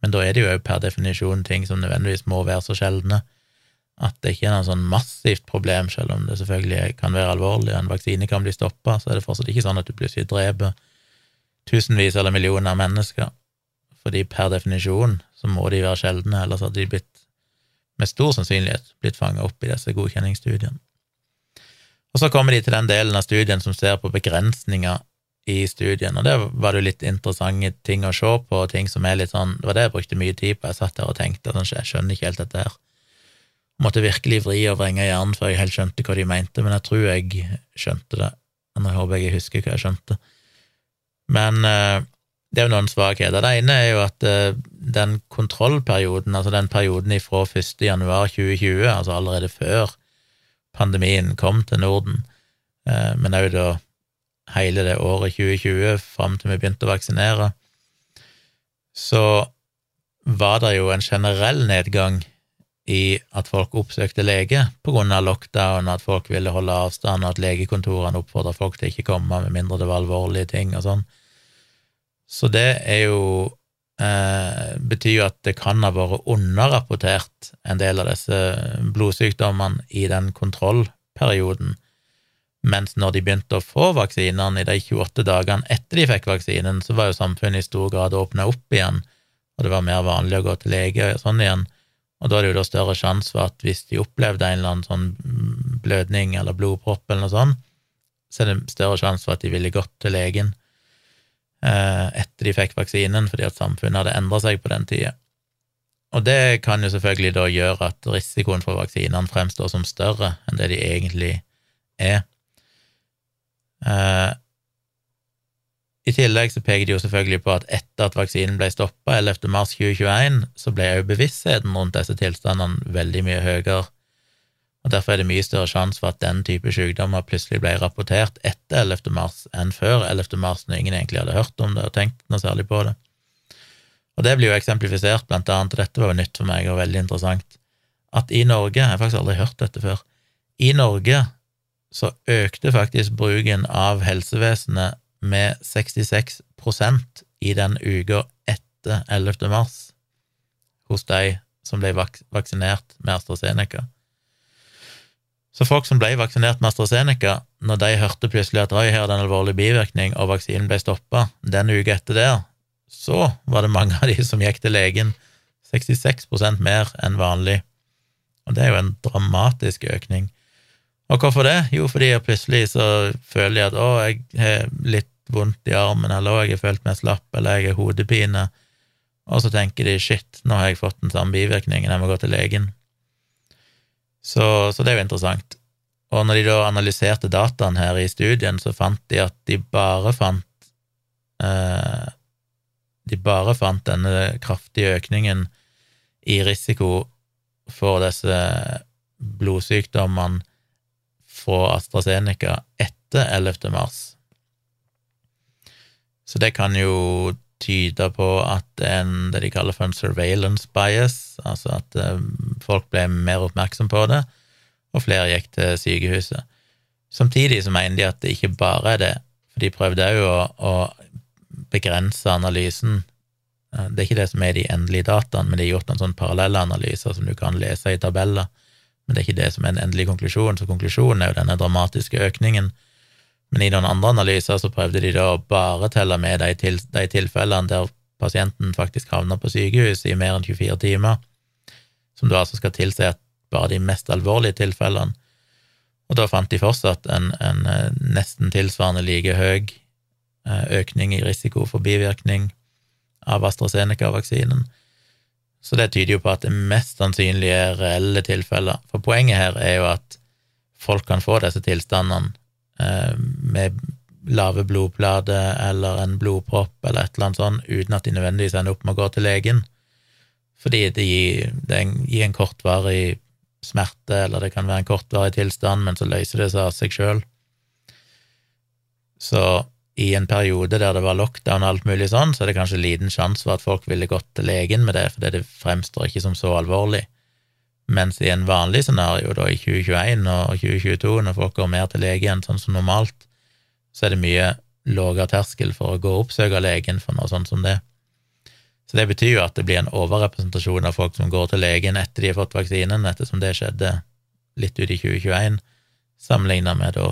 Men da er det jo per definisjon ting som nødvendigvis må være så sjeldne at det ikke er noe sånn massivt problem, selv om det selvfølgelig kan være alvorlig, og en vaksine kan bli stoppa, så er det fortsatt ikke sånn at du plutselig dreper tusenvis eller millioner av mennesker, fordi per definisjon så må de være sjeldne, ellers hadde de blitt med stor sannsynlighet blitt fanga opp i disse godkjenningsstudiene. Og så kommer de til den delen av studien som ser på begrensninger i studien, og det var jo litt interessante ting å se på, ting som er litt sånn Det var det jeg brukte mye tid på, jeg satt der og tenkte at jeg skjønner ikke helt dette her. Jeg måtte virkelig vri og vrenge hjernen før jeg helt skjønte hva de mente, men jeg tror jeg skjønte det. Men jeg håper jeg husker hva jeg skjønte. Men uh, det er jo noen svakheter. Det ene er jo at uh, den kontrollperioden, altså den perioden fra 1. januar 2020, altså allerede før pandemien kom til Norden, uh, men òg da hele det året 2020, fram til vi begynte å vaksinere, så var det jo en generell nedgang i at folk oppsøkte lege på grunn av lockdown, at folk ville holde avstand, og at legekontorene oppfordra folk til ikke komme med mindre det var alvorlige ting og sånn. Så det er jo eh, betyr jo at det kan ha vært underrapportert en del av disse blodsykdommene i den kontrollperioden, mens når de begynte å få vaksinene i de 28 dagene etter de fikk vaksinen, så var jo samfunnet i stor grad åpna opp igjen, og det var mer vanlig å gå til lege og sånn igjen. Og da er det jo da større sjanse for at hvis de opplevde en eller annen sånn blødning eller blodpropp eller noe sånt, så er det større sjanse for at de ville gått til legen etter de fikk vaksinen, fordi at samfunnet hadde endra seg på den tida. Og det kan jo selvfølgelig da gjøre at risikoen for vaksinene fremstår som større enn det de egentlig er. Eh, I tillegg så peker de jo selvfølgelig på at etter at vaksinen ble stoppa 11. mars 2021, så ble òg bevisstheten rundt disse tilstandene veldig mye høyere. Og Derfor er det mye større sjanse for at den type sykdommer plutselig ble rapportert etter 11. mars enn før 11. mars, når ingen egentlig hadde hørt om det og tenkt noe særlig på det. Og det blir jo eksemplifisert blant annet, dette var jo nytt for meg og veldig interessant, at i Norge Jeg har faktisk aldri hørt dette før. I Norge så økte faktisk bruken av helsevesenet med 66% i den uka etter 11. mars hos de som ble vaksinert med AstraZeneca. Så folk som ble vaksinert med AstraZeneca, når de hørte plutselig at oi, her er en alvorlig bivirkning, og vaksinen ble stoppa den uka etter der, så var det mange av de som gikk til legen, 66% mer enn vanlig. Og det er jo en dramatisk økning. Og hvorfor det? Jo, fordi jeg plutselig så føler jeg at å, jeg har litt vondt i armen, eller jeg har følt meg slapp, eller jeg har hodepine, og så tenker de shit, nå har jeg fått den samme bivirkningen, jeg må gå til legen. Så, så det er jo interessant. Og når de da analyserte dataen her i studien, så fant de at de bare fant eh, De bare fant denne kraftige økningen i risiko for disse blodsykdommene fra AstraZeneca etter 11. mars. Så det kan jo tyde på at en, det de kaller for en surveillance bias, altså at um, folk ble mer oppmerksom på det, og flere gikk til sykehuset. Samtidig så mener de at det ikke bare er det, for de prøvde òg å, å begrense analysen. Eh, det er ikke det som er de endelige dataene, men de har gjort noen sånne parallelle analyser som du kan lese i tabeller men det er ikke det som er en endelig konklusjon, så konklusjonen er jo denne dramatiske økningen. Men i noen andre analyser så prøvde de da å bare telle med de, til, de tilfellene der pasienten faktisk havner på sykehus i mer enn 24 timer, som da altså skal tilsi at bare de mest alvorlige tilfellene. Og da fant de fortsatt en, en eh, nesten tilsvarende like høy eh, økning i risiko for bivirkning av AstraZeneca-vaksinen. Så det tyder jo på at det mest sannsynlig er reelle tilfeller. For poenget her er jo at folk kan få disse tilstandene med lave blodplater eller en blodpropp eller et eller annet sånt, uten at de nødvendigvis ender opp med å gå til legen. Fordi det gir, det gir en kortvarig smerte, eller det kan være en kortvarig tilstand, men så løser det seg av seg sjøl. Så i en periode der det var lockdown og alt mulig sånn, så er det kanskje liten sjanse for at folk ville gått til legen med det, fordi det fremstår ikke som så alvorlig. Mens i en vanlig scenario, da i 2021 og 2022, når folk går mer til lege enn sånn som normalt, så er det mye lavere terskel for å gå og oppsøke legen for noe sånt som det. Så det betyr jo at det blir en overrepresentasjon av folk som går til legen etter de har fått vaksinen, ettersom det skjedde litt ut i 2021, sammenligna med da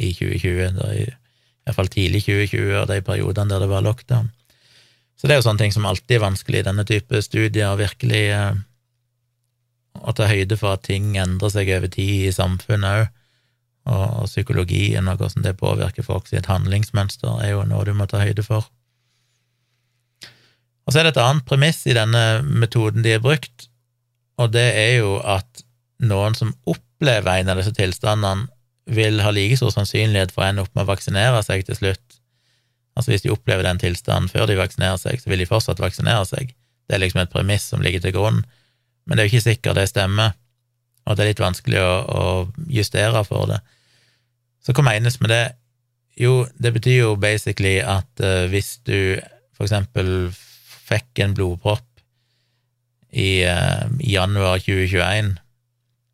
i 2020, da i fall tidlig 2020 og de periodene der det var lockdown. Så det er jo sånne ting som alltid er vanskelig i denne type studier, å virkelig å ta høyde for at ting endrer seg over tid i samfunnet òg, og, og psykologien og hvordan det påvirker folk sitt handlingsmønster, er jo noe du må ta høyde for. Og så er det et annet premiss i denne metoden de har brukt, og det er jo at noen som opplever en av disse tilstandene, vil ha like stor sannsynlighet for å ende opp med å vaksinere seg til slutt. Altså Hvis de opplever den tilstanden før de vaksinerer seg, så vil de fortsatt vaksinere seg. Det er liksom et premiss som ligger til grunn, men det er jo ikke sikkert det stemmer, og det er litt vanskelig å, å justere for det. Så hva menes med det? Jo, det betyr jo basically at uh, hvis du for eksempel fikk en blodpropp i, uh, januar 2021,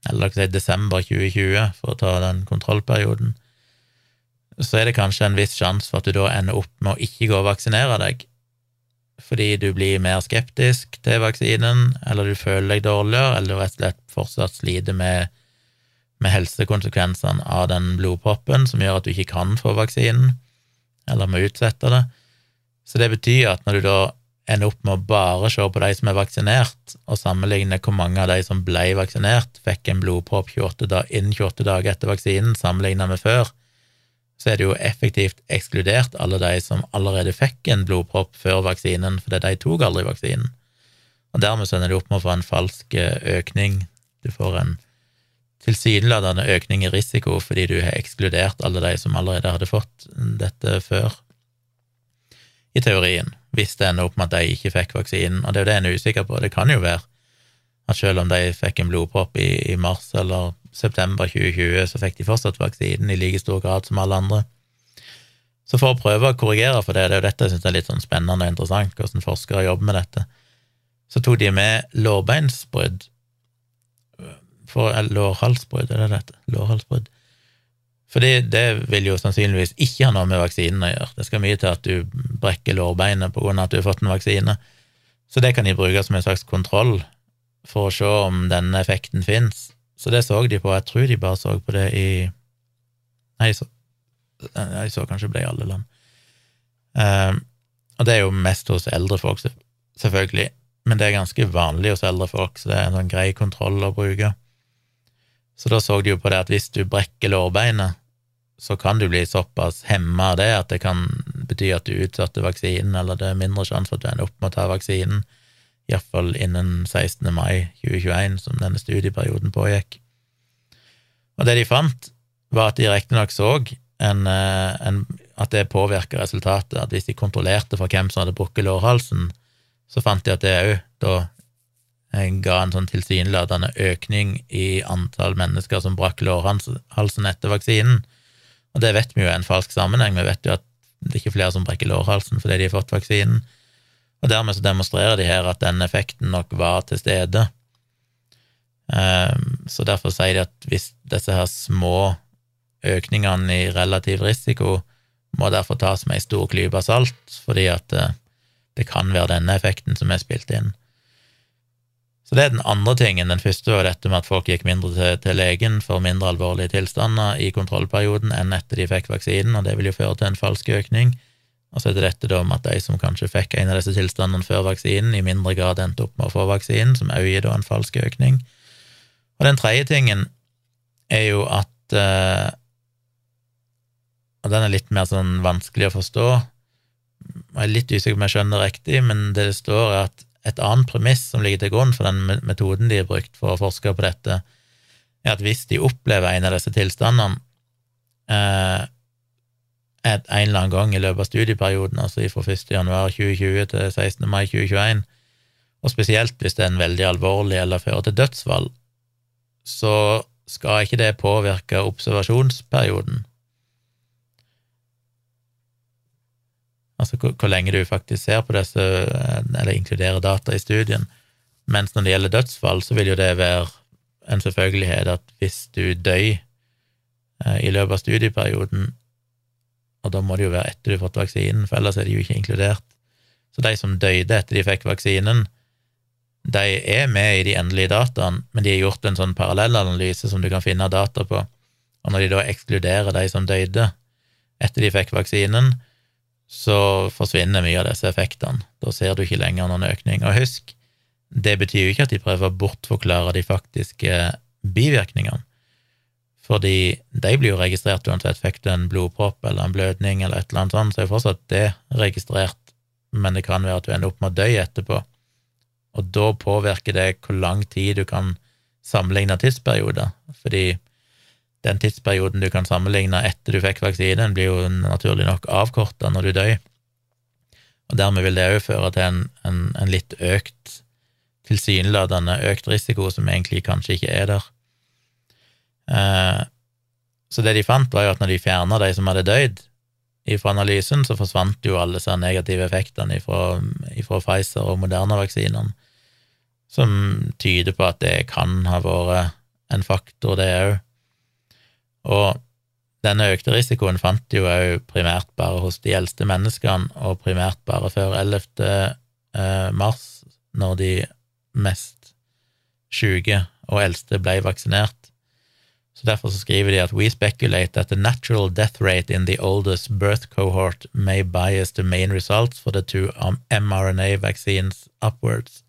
eller si desember 2020, for å ta den kontrollperioden, så er det kanskje en viss sjanse for at du da ender opp med å ikke gå og vaksinere deg, fordi du blir mer skeptisk til vaksinen, eller du føler deg dårligere, eller du rett og slett fortsatt sliter med, med helsekonsekvensene av den blodproppen som gjør at du ikke kan få vaksinen, eller må utsette det. Så det betyr at når du da ender opp med å bare se på de som er vaksinert, og sammenligne hvor mange av de som ble vaksinert, fikk en blodpropp 28 innen 28 dager etter vaksinen, sammenlignet med før, så er det jo effektivt ekskludert alle de som allerede fikk en blodpropp før vaksinen, fordi de tok aldri vaksinen. Og dermed så ender du opp med å få en falsk eh, økning. Du får en tilsynelatende økning i risiko fordi du har ekskludert alle de som allerede hadde fått dette før, i teorien hvis det ender opp med at de ikke fikk vaksinen, og det er jo det en er usikker på. Det kan jo være at selv om de fikk en blodpropp i, i mars eller september 2020, så fikk de fortsatt vaksinen i like stor grad som alle andre. Så for å prøve å korrigere for det, det er jo dette jeg syns er litt sånn spennende og interessant, hvordan forskere jobber med dette, så tok de med lårbeinsbrudd, for lårhalsbrudd, er det dette? Lårhalsbrudd fordi det vil jo sannsynligvis ikke ha noe med vaksinen å gjøre. Det skal mye til at du brekker lårbeinet på grunn at du har fått en vaksine. Så det kan de bruke som en slags kontroll for å se om denne effekten fins. Så det så de på, jeg tror de bare så på det i Nei, så, jeg så kanskje ble i alle land. Um, og det er jo mest hos eldre folk, selvfølgelig, men det er ganske vanlig hos eldre folk, så det er en sånn grei kontroll å bruke. Så da så de jo på det at hvis du brekker lårbeinet, så kan du bli såpass hemma av det at det kan bety at du utsatte vaksinen, eller det er mindre sjanse for at du ender opp med å ta vaksinen, iallfall innen 16. mai 2021, som denne studieperioden pågikk. Og det de fant, var at de riktignok så en, eh, en, at det påvirka resultatet, at hvis de kontrollerte for hvem som hadde brukket lårhalsen, så fant de at det òg da eh, ga en sånn tilsynelatende økning i antall mennesker som brakk lårhalsen etter vaksinen. Og det vet vi jo er en falsk sammenheng. Vi vet jo at det er ikke flere som brekker lårhalsen fordi de har fått vaksinen. Og dermed så demonstrerer de her at den effekten nok var til stede. Um, så derfor sier de at hvis disse her små økningene i relativ risiko må derfor tas med ei stor klype salt, fordi at eh, det kan være denne effekten som er spilt inn. Så det er den andre tingen. Den første var dette med at folk gikk mindre til, legen for mindre alvorlige tilstander i kontrollperioden enn etter de fikk vaksinen, og det vil jo føre til en falsk økning. Og så er det dette da med at de som kanskje fikk en av disse tilstandene før vaksinen, i mindre grad endte opp med å få vaksinen, som også gir da en falsk økning. Og den tredje tingen er jo at eh, Og den er litt mer sånn vanskelig å forstå. Jeg er litt usikker på om jeg skjønner riktig, men det det står, er at et annet premiss som ligger til grunn for den metoden de har brukt for å forske på dette, er at hvis de opplever en av disse tilstandene eh, en eller annen gang i løpet av studieperioden, altså fra 1. januar 2020 til 16. mai 2021, og spesielt hvis det er en veldig alvorlig eller fører til dødsfall, så skal ikke det påvirke observasjonsperioden. altså hvor, hvor, lenge du faktisk ser på disse, eller inkluderer data i studien. Mens når det gjelder dødsfall, så vil jo det være en selvfølgelighet at hvis du dør eh, i løpet av studieperioden, og da må det jo være etter du har fått vaksinen, for ellers er de jo ikke inkludert. Så de som døde etter de fikk vaksinen, de er med i de endelige dataene, men de har gjort en sånn parallellanalyse som du kan finne data på, og når de da ekskluderer de som døde etter de fikk vaksinen, så forsvinner mye av disse effektene. Da ser du ikke lenger noen økning. Og husk, det betyr jo ikke at de prøver å bortforklare de faktiske bivirkningene, fordi de blir jo registrert uansett. Fikk du en blodpropp eller en blødning eller et eller annet sånt, så er jo fortsatt det registrert, men det kan være at du ender opp med å dø etterpå. Og da påvirker det hvor lang tid du kan sammenligne tidsperioder, fordi den tidsperioden du kan sammenligne etter du fikk vaksinen, blir jo naturlig nok avkorta når du dør. Og dermed vil det òg føre til en, en, en litt økt, tilsynelatende økt risiko, som egentlig kanskje ikke er der. Eh, så det de fant, var jo at når de fjerna de som hadde dødd fra analysen, så forsvant jo alle disse negative effektene ifra Pfizer og Moderna-vaksinene, som tyder på at det kan ha vært en faktor, det òg. Og denne økte risikoen fant de jo òg primært bare hos de eldste menneskene, og primært bare før 11. Eh, mars, når de mest syke og eldste ble vaksinert. Så Derfor så skriver de at we speculate that the natural death rate in the oldest birth cohort may bias the main results for the two mRNA vaccines upwards.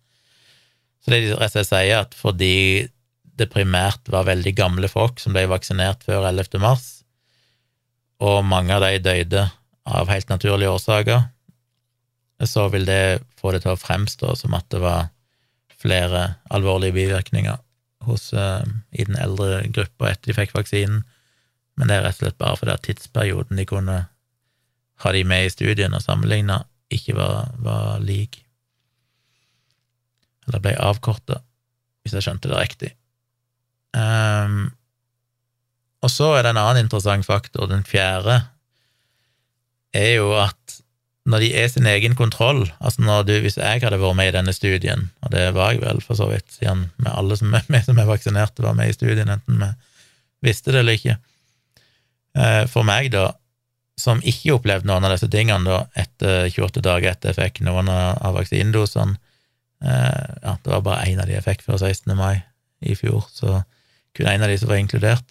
Så det de rett og slett sier, at fordi det primært var veldig gamle folk som ble vaksinert før 11. mars, og mange av de døde av helt naturlige årsaker, så vil det få det til å fremstå som at det var flere alvorlige bivirkninger hos, uh, i den eldre gruppa etter de fikk vaksinen, men det er rett og slett bare fordi tidsperioden de kunne ha de med i studien og sammenligna, ikke var, var lik, eller ble avkorta, hvis jeg skjønte det riktig. Um, og så er det en annen interessant faktor, den fjerde, er jo at når de er sin egen kontroll, altså du, hvis jeg hadde vært med i denne studien, og det var jeg vel for så vidt, siden med alle som er med som er vaksinerte, var med i studien, enten vi visste det eller ikke eh, For meg, da, som ikke opplevde noen av disse tingene da, etter 28 dager etter jeg fikk noen av vaksinedosene eh, Ja, det var bare én av de jeg fikk før 16. mai i fjor, så kun en av de som var inkludert.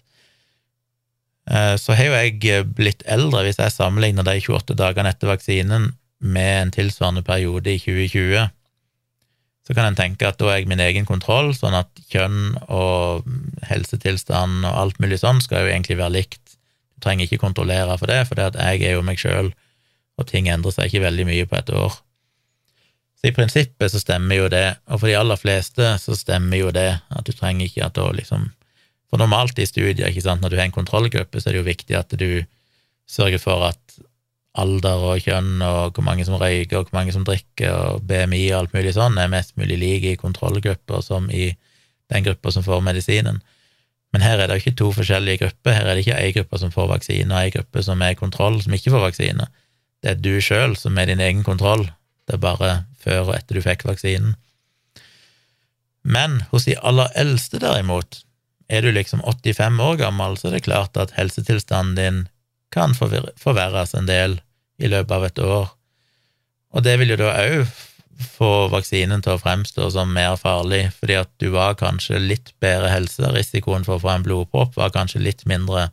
Eh, så har jo jeg blitt eldre, hvis jeg sammenligner de 28 dagene etter vaksinen med en tilsvarende periode i 2020. Så kan en tenke at da er jeg min egen kontroll, sånn at kjønn og helsetilstand og alt mulig sånn skal jo egentlig være likt. Du trenger ikke kontrollere for det, for det at jeg er jo meg sjøl, og ting endrer seg ikke veldig mye på et år. Så i prinsippet så stemmer jo det, og for de aller fleste så stemmer jo det, at du trenger ikke at da liksom for normalt i studier, ikke sant, når du har en kontrollgruppe, så er det jo viktig at du sørger for at alder og kjønn og hvor mange som røyker og hvor mange som drikker og BMI og alt mulig sånn er mest mulig like i kontrollgrupper som i den gruppa som får medisinen. Men her er det jo ikke to forskjellige grupper. Her er det ikke ei gruppe som får vaksine, og ei gruppe som er i kontroll, som ikke får vaksine. Det er du sjøl som er din egen kontroll. Det er bare før og etter du fikk vaksinen. Men hos de aller eldste, derimot, er du liksom 85 år gammel, så er det klart at helsetilstanden din kan forverres en del i løpet av et år. Og det vil jo da òg få vaksinen til å fremstå som mer farlig, fordi at du var kanskje litt bedre helse, risikoen for å få en blodpropp var kanskje litt mindre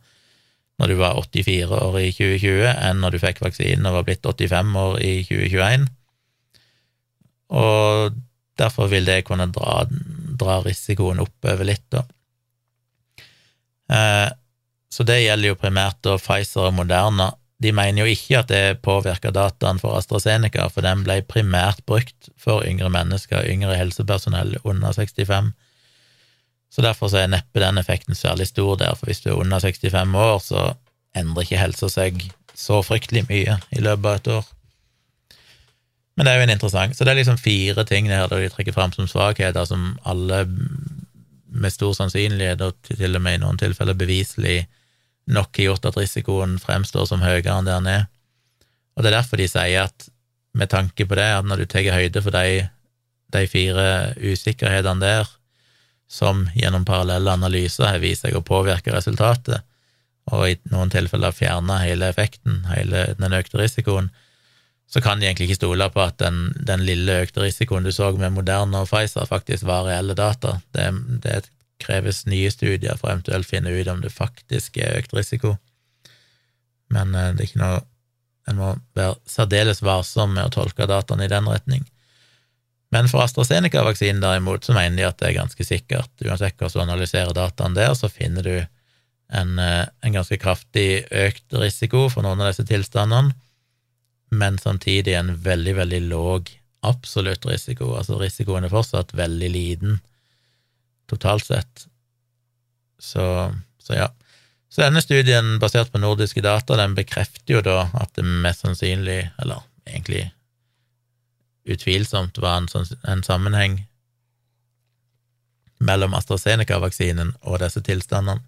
når du var 84 år i 2020 enn når du fikk vaksinen og var blitt 85 år i 2021. Og derfor vil det kunne dra, dra risikoen oppover litt, da. Eh, så det gjelder jo primært da Pfizer og Moderna. De mener jo ikke at det påvirker dataen for AstraZeneca, for den ble primært brukt for yngre mennesker, yngre helsepersonell under 65. Så derfor så er neppe den effekten særlig stor der, for hvis du er under 65 år, så endrer ikke helsa seg så fryktelig mye i løpet av et år. Men det er jo en interessant Så det er liksom fire ting der de trekker fram som svakheter, som alle med stor sannsynlighet, og til og med i noen tilfeller beviselig, nok har gjort at risikoen fremstår som høyere enn det den er. Og det er derfor de sier at med tanke på det, at når du tar høyde for de, de fire usikkerhetene der, som gjennom parallelle analyser har vist seg å påvirke resultatet, og i noen tilfeller fjerne hele effekten, hele den økte risikoen, så kan de egentlig ikke stole på at den, den lille økte risikoen du så med Moderna og Pfizer, faktisk var reelle data. Det, det kreves nye studier for å eventuelt finne ut om det faktisk er økt risiko. Men eh, det er ikke noe En må være særdeles varsom med å tolke dataene i den retning. Men for AstraZeneca-vaksinen derimot, så mener de at det er ganske sikkert. Uansett hvordan du analyserer dataene der, så finner du en, eh, en ganske kraftig økt risiko for noen av disse tilstandene men samtidig en veldig, veldig låg absolutt risiko. Altså risikoen er fortsatt veldig liten totalt sett. Så, så, ja. Så denne studien, basert på nordiske data, den bekrefter jo da at det mest sannsynlig, eller egentlig utvilsomt, var en, sånn, en sammenheng mellom AstraZeneca-vaksinen og disse tilstandene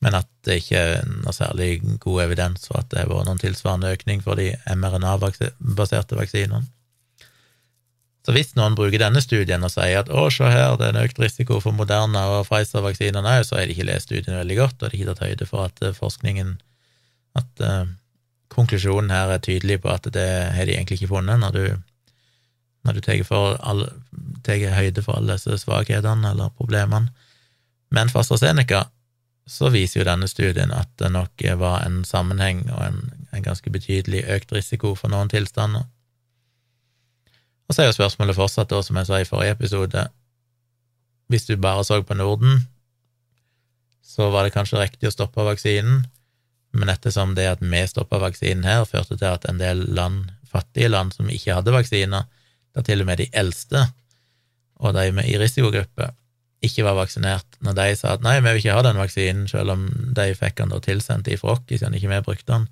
men at det ikke er noe særlig god evidens for at det har vært noen tilsvarende økning for de mRNA-baserte vaksinene. Så hvis noen bruker denne studien og sier at å, se her, det er en økt risiko for Moderna og Pfizer-vaksinene òg, så har de ikke lest studien veldig godt, og de ikke tatt høyde for at eh, forskningen At uh, konklusjonen her er tydelig på at det har de egentlig ikke funnet, når du når du tar høyde for alle disse svakhetene eller problemene. Men for AstraZeneca så viser jo denne studien at det nok var en sammenheng og en, en ganske betydelig økt risiko for noen tilstander. Og så er jo spørsmålet fortsatt, da, som jeg sa i forrige episode, hvis du bare så på Norden, så var det kanskje riktig å stoppe vaksinen, men ettersom det at vi stoppa vaksinen her, førte til at en del land, fattige land som ikke hadde vaksiner, da til og med de eldste og de med i risikogruppe, ikke var vaksinert, når de sa at nei, vi vil ikke ha den vaksinen, selv om de fikk den da tilsendt ifra oss, siden ikke vi brukte den,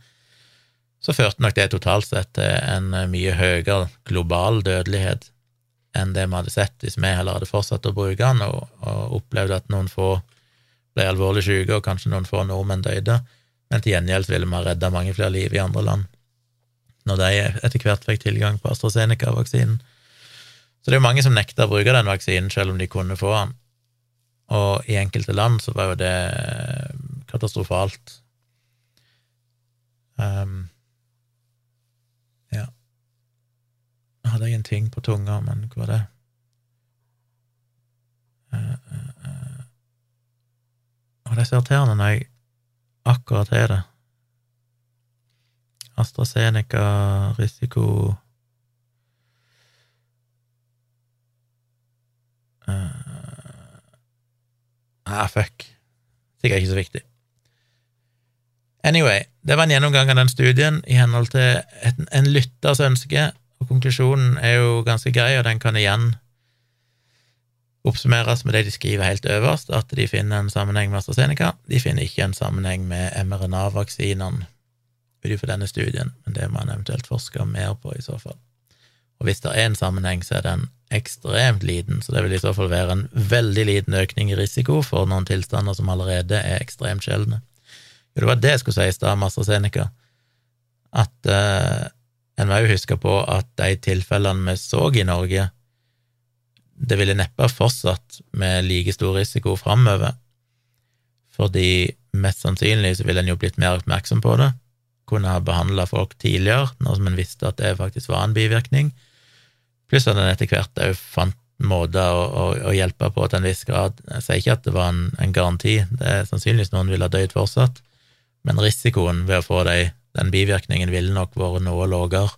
så førte nok det totalt sett til en mye høyere global dødelighet enn det vi hadde sett hvis vi heller hadde fortsatt å bruke den og, og opplevd at noen få ble alvorlig syke, og kanskje noen få nordmenn døde, men til gjengjeld ville vi ha redda mange flere liv i andre land når de etter hvert fikk tilgang på AstraZeneca-vaksinen. Så det er jo mange som nekter å bruke den vaksinen, selv om de kunne få den. Og i enkelte land så var jo det katastrofalt. Um, ja hadde jeg en ting på tunga, men hva var det? Uh, uh. Og det er så irriterende når jeg akkurat har det. AstraZeneca risiko uh, Ah, fuck. Sikkert ikke så viktig. Anyway, det var en gjennomgang av den studien i henhold til et, en lytters ønske, og konklusjonen er jo ganske grei, og den kan igjen oppsummeres med det de skriver helt øverst, at de finner en sammenheng med AstraZeneca. De finner ikke en sammenheng med mRNA-vaksinene ut ifra denne studien, men det må en eventuelt forske mer på i så fall. Og hvis det er en sammenheng, så er den ekstremt liten, så det vil i så fall være en veldig liten økning i risiko for noen tilstander som allerede er ekstremt sjeldne. Jo, det var det jeg skulle si i stad med AstraZeneca, at eh, en må jo huske på at de tilfellene vi så i Norge, det ville neppe fortsatt med like stor risiko framover, fordi mest sannsynlig så ville en jo blitt mer oppmerksom på det, kunne ha behandla folk tidligere, når en visste at det faktisk var en bivirkning, pluss at en etter hvert òg fant måter å, å, å, hjelpe på til en viss grad. Jeg sier ikke at det var en, en garanti, det er sannsynligvis noen ville ha dødd fortsatt, men risikoen ved å få de, den bivirkningen ville nok vært noe lavere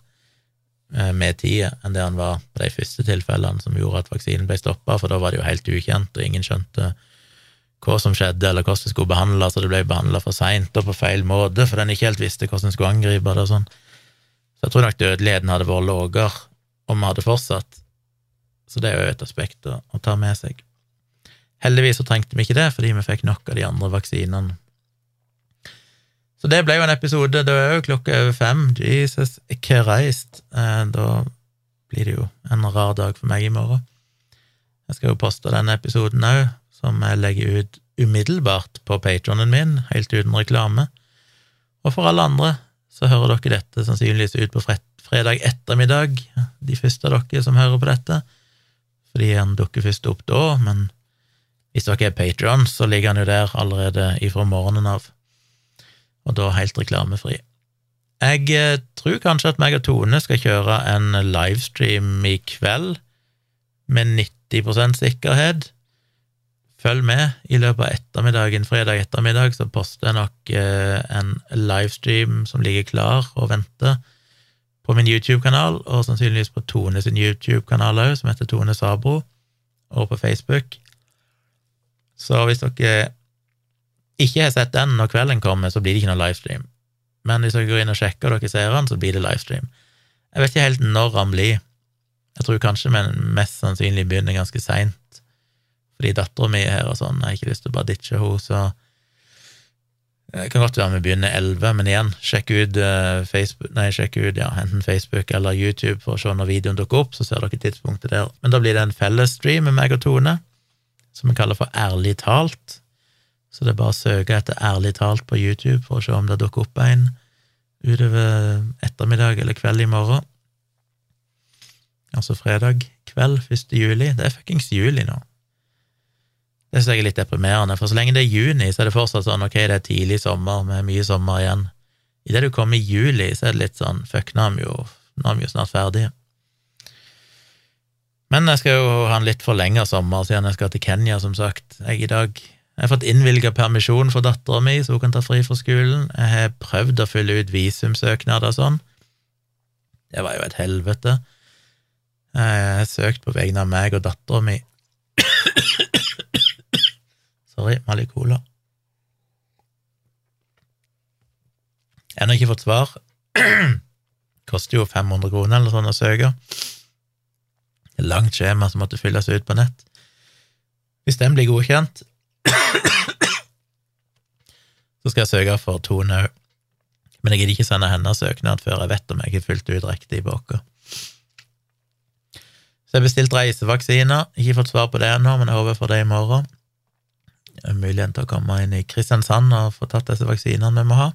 Eh, med tida enn det han var på de første tilfellene som gjorde at vaksinen ble stoppa, for da var det jo helt ukjent, og ingen skjønte hva som skjedde, eller hvordan det skulle behandles, og det ble behandla for seint og på feil måte, for den ikke helt visste hvordan den skulle angripe det og sånn. Så jeg tror nok dødeligheten hadde vært lavere om vi hadde fortsatt, så det er jo et aspekt å, å ta med seg. Heldigvis så trengte vi ikke det, fordi vi fikk nok av de andre vaksinene så det ble jo en episode. Da er jo klokka over fem. Jesus Christ. Eh, da blir det jo en rar dag for meg i morgen. Jeg skal jo poste denne episoden òg, som jeg legger ut umiddelbart på patronen min, helt uten reklame. Og for alle andre så hører dere dette sannsynligvis ut på fredag ettermiddag, de første av dere som hører på dette, fordi han dukker først opp da, men hvis dere er Patron, så ligger han jo der allerede ifra morgenen av og da helt reklamefri. Jeg eh, tror kanskje at meg og Tone skal kjøre en livestream i kveld, med 90% sikkerhet. Følg med. I løpet av ettermiddagen, fredag ettermiddag, så poster jeg nok eh, en livestream som ligger klar og venter på min YouTube-kanal, og sannsynligvis på Tone sin YouTube-kanal òg, som heter Tone Sabro, og på Facebook. Så hvis dere ikke har sett den når kvelden kommer, så blir det ikke noe livestream. Men hvis dere går inn og sjekker dere ser den, så blir det livestream. Jeg vet ikke helt når han blir. Jeg tror kanskje men mest sannsynlig begynner ganske seint, fordi dattera mi er her og sånn, jeg har ikke lyst til å bare ditche henne, så det kan godt være vi begynner elleve, men igjen, sjekk ut uh, Facebook, nei, sjekk ut ja, enten Facebook eller YouTube for å se når videoen dukker opp, så ser dere tidspunktet der. Men da blir det en fellesstream med meg og Tone, som vi kaller for Ærlig talt. Så det er bare å søke etter Ærlig talt på YouTube for å se om det dukker opp en utover ettermiddag eller kveld i morgen. Altså fredag kveld, 1. juli. Det er fuckings juli nå. Det synes jeg er litt deprimerende, for så lenge det er juni, så er det fortsatt sånn ok, det er tidlig sommer med mye sommer igjen. Idet du kommer i juli, så er det litt sånn fuck, nå er vi jo, er vi jo snart ferdige. Men jeg skal jo ha en litt forlenga sommer, siden jeg skal til Kenya, som sagt. Jeg i dag jeg har fått innvilga permisjon for dattera mi, så hun kan ta fri fra skolen. Jeg har prøvd å fylle ut visumsøknader og sånn. Det var jo et helvete. Jeg har søkt på vegne av meg og dattera mi. Sorry, har litt cola. Ennå ikke fått svar. Koster jo 500 kroner eller sånn å søke. Langt skjema som måtte fylles ut på nett. Hvis den blir godkjent, så skal jeg søke for Tone òg. Men jeg gidder ikke sende hennes søknad før jeg vet om jeg har fylt ut riktig i boka. Så jeg har bestilt reisevaksiner. Ikke fått svar på det ennå, men jeg håper jeg får det i morgen. Det muligheten til å komme inn i Kristiansand og få tatt disse vaksinene vi må ha.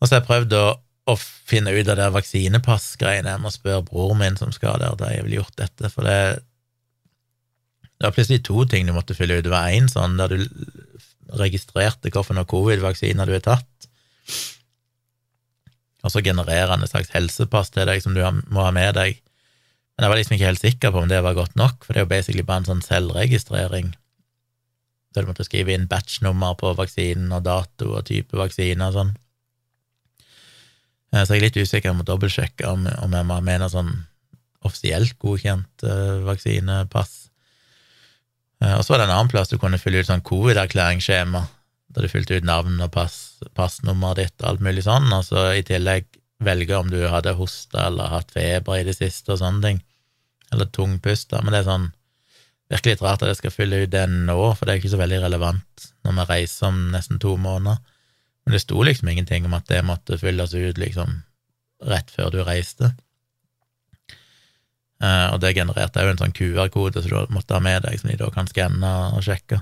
Og så har jeg prøvd å, å finne ut av det vaksinepassgreiene. Jeg må spørre broren min som skal der, da jeg ville gjort dette, for det det var plutselig to ting du måtte fylle ut. Det var én sånn der du registrerte hvilke covid-vaksiner du har tatt, og så genererer han et slags helsepass til deg som du må ha med deg. Men jeg var liksom ikke helt sikker på om det var godt nok, for det er jo basically bare en sånn selvregistrering. Der du måtte skrive inn batch-nummer på vaksinen og dato og type vaksine og sånn. Eh, så jeg er litt usikker, jeg må dobbeltsjekke om, om jeg noe sånn offisielt godkjent uh, vaksinepass. Uh, og så var det en annen plass du kunne fylle ut sånn covid-erklæringsskjema, der du fylte ut navn og pass, passnummeret ditt og alt mulig sånn, og så i tillegg velge om du hadde hosta eller hatt feber i det siste og sånne ting, eller tungpusta, men det er sånn Virkelig litt rart at jeg skal fylle ut den nå, for det er ikke så veldig relevant når vi reiser om nesten to måneder. Men det sto liksom ingenting om at det måtte fylles ut liksom rett før du reiste. Uh, og det genererte òg en sånn QR-kode som du måtte ha med deg, som de da kan skanne og sjekke.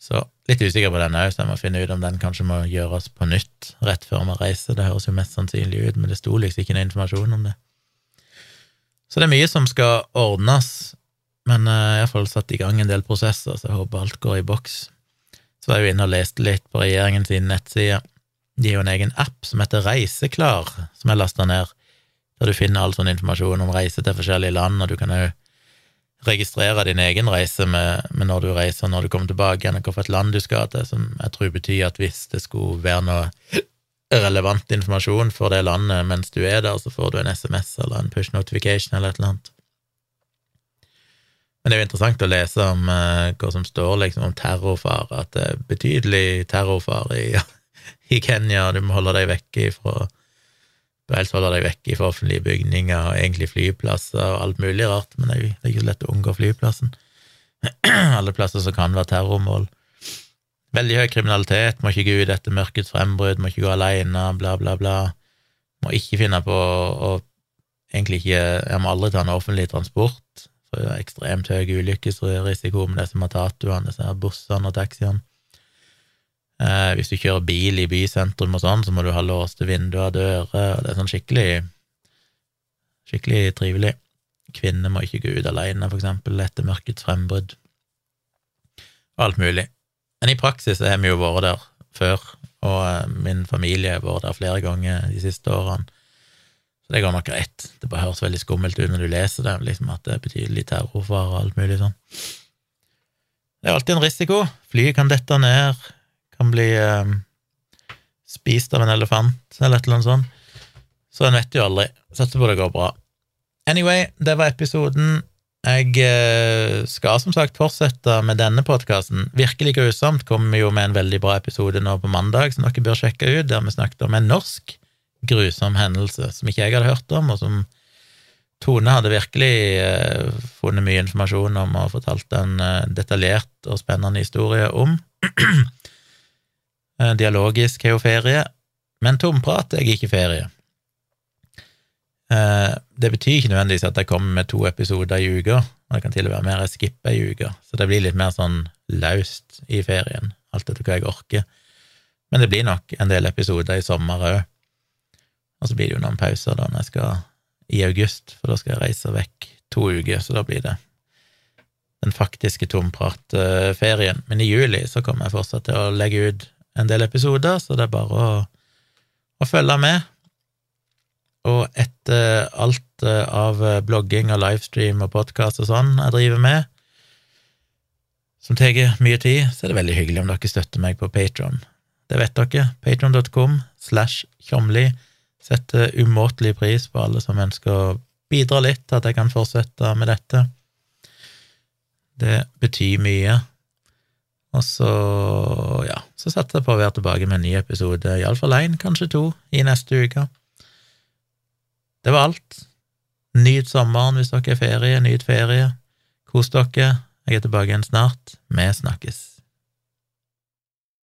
Så litt usikker på den òg, så jeg må finne ut om den kanskje må gjøres på nytt rett før vi reiser. Det høres jo mest sannsynlig ut, men det sto liksom ikke noe informasjon om det. Så det er mye som skal ordnes men uh, jeg har iallfall satt i gang en del prosesser, så jeg håper alt går i boks. Så var jeg jo inne og leste litt på regjeringens nettside. De har jo en egen app som heter Reiseklar, som jeg lasta ned, der du finner all sånn informasjon om reise til forskjellige land, og du kan òg registrere din egen reise med, med, når du reiser, når du kommer tilbake igjen, og hvilket land du skal til, som jeg tror betyr at hvis det skulle være noe relevant informasjon for det landet mens du er der, så får du en SMS eller en push notification eller et eller annet. Men det er jo interessant å lese om uh, hva som står liksom om terrorfare, at det er betydelig terrorfare i, i Kenya, du må holde deg vekk ifra helst holde deg vekk fra offentlige bygninger og egentlig flyplasser og alt mulig rart, men det er ikke så lett å unngå flyplassen. Alle plasser som kan være terrormål. Veldig høy kriminalitet, må ikke gå ut etter mørkets frembrudd, må ikke gå alene, bla, bla, bla. Må ikke finne på å egentlig ikke Jeg må aldri ta en offentlig transport for ekstremt høy ulykkesrisiko med disse matatuene, disse bussene og taxiene. Eh, hvis du kjører bil i bysentrum og sånn, så må du ha låste vinduer og dører, og det er sånn skikkelig skikkelig trivelig. Kvinner må ikke gå ut alene, for eksempel, etter mørkets frembrudd. Og Alt mulig. Men i praksis har vi jo vært der før, og eh, min familie har vært der flere ganger de siste årene. Så det går nok greit. Det bare høres veldig skummelt ut når du leser det, liksom at det er betydelig terrorfare og alt mulig sånn. Det er alltid en risiko. Flyet kan dette ned, kan bli eh, spist av en elefant eller et eller annet sånt. Så en vet jo aldri. Satser på det går bra. Anyway, det var episoden. Jeg eh, skal som sagt fortsette med denne podkasten. Virkelig grusomt kommer vi jo med en veldig bra episode nå på mandag, som dere bør sjekke ut, der vi snakket om en norsk grusom hendelse som ikke jeg hadde hørt om, og som Tone hadde virkelig eh, funnet mye informasjon om og fortalt en eh, detaljert og spennende historie om. dialogisk er jo ferie, men tomprat er ikke ferie. Eh, det betyr ikke nødvendigvis at jeg kommer med to episoder i uka, og det kan til og med være jeg skipper i uka, så det blir litt mer sånn laust i ferien, alt etter hva jeg orker. Men det blir nok en del episoder i sommer òg. Og så blir det jo noen pauser da når jeg skal i august, for da skal jeg reise vekk to uker, så da blir det den faktiske tompratferien. Men i juli så kommer jeg fortsatt til å legge ut en del episoder, så det er bare å, å følge med. Og etter alt eh, av blogging og livestream og podkast og sånn jeg driver med, som tar mye tid, så er det veldig hyggelig om dere støtter meg på Patron. Det vet dere. Patron.com slash tjomli setter umåtelig pris på alle som ønsker å bidra litt til at jeg kan fortsette med dette. Det betyr mye. Og så, ja, så satser jeg på å være tilbake med en ny episode, iallfall én, kanskje to, i neste uke. Det var alt. Nyt sommeren hvis dere er ferie, nyt ferie. Kos dere. Jeg er tilbake igjen snart. Vi snakkes.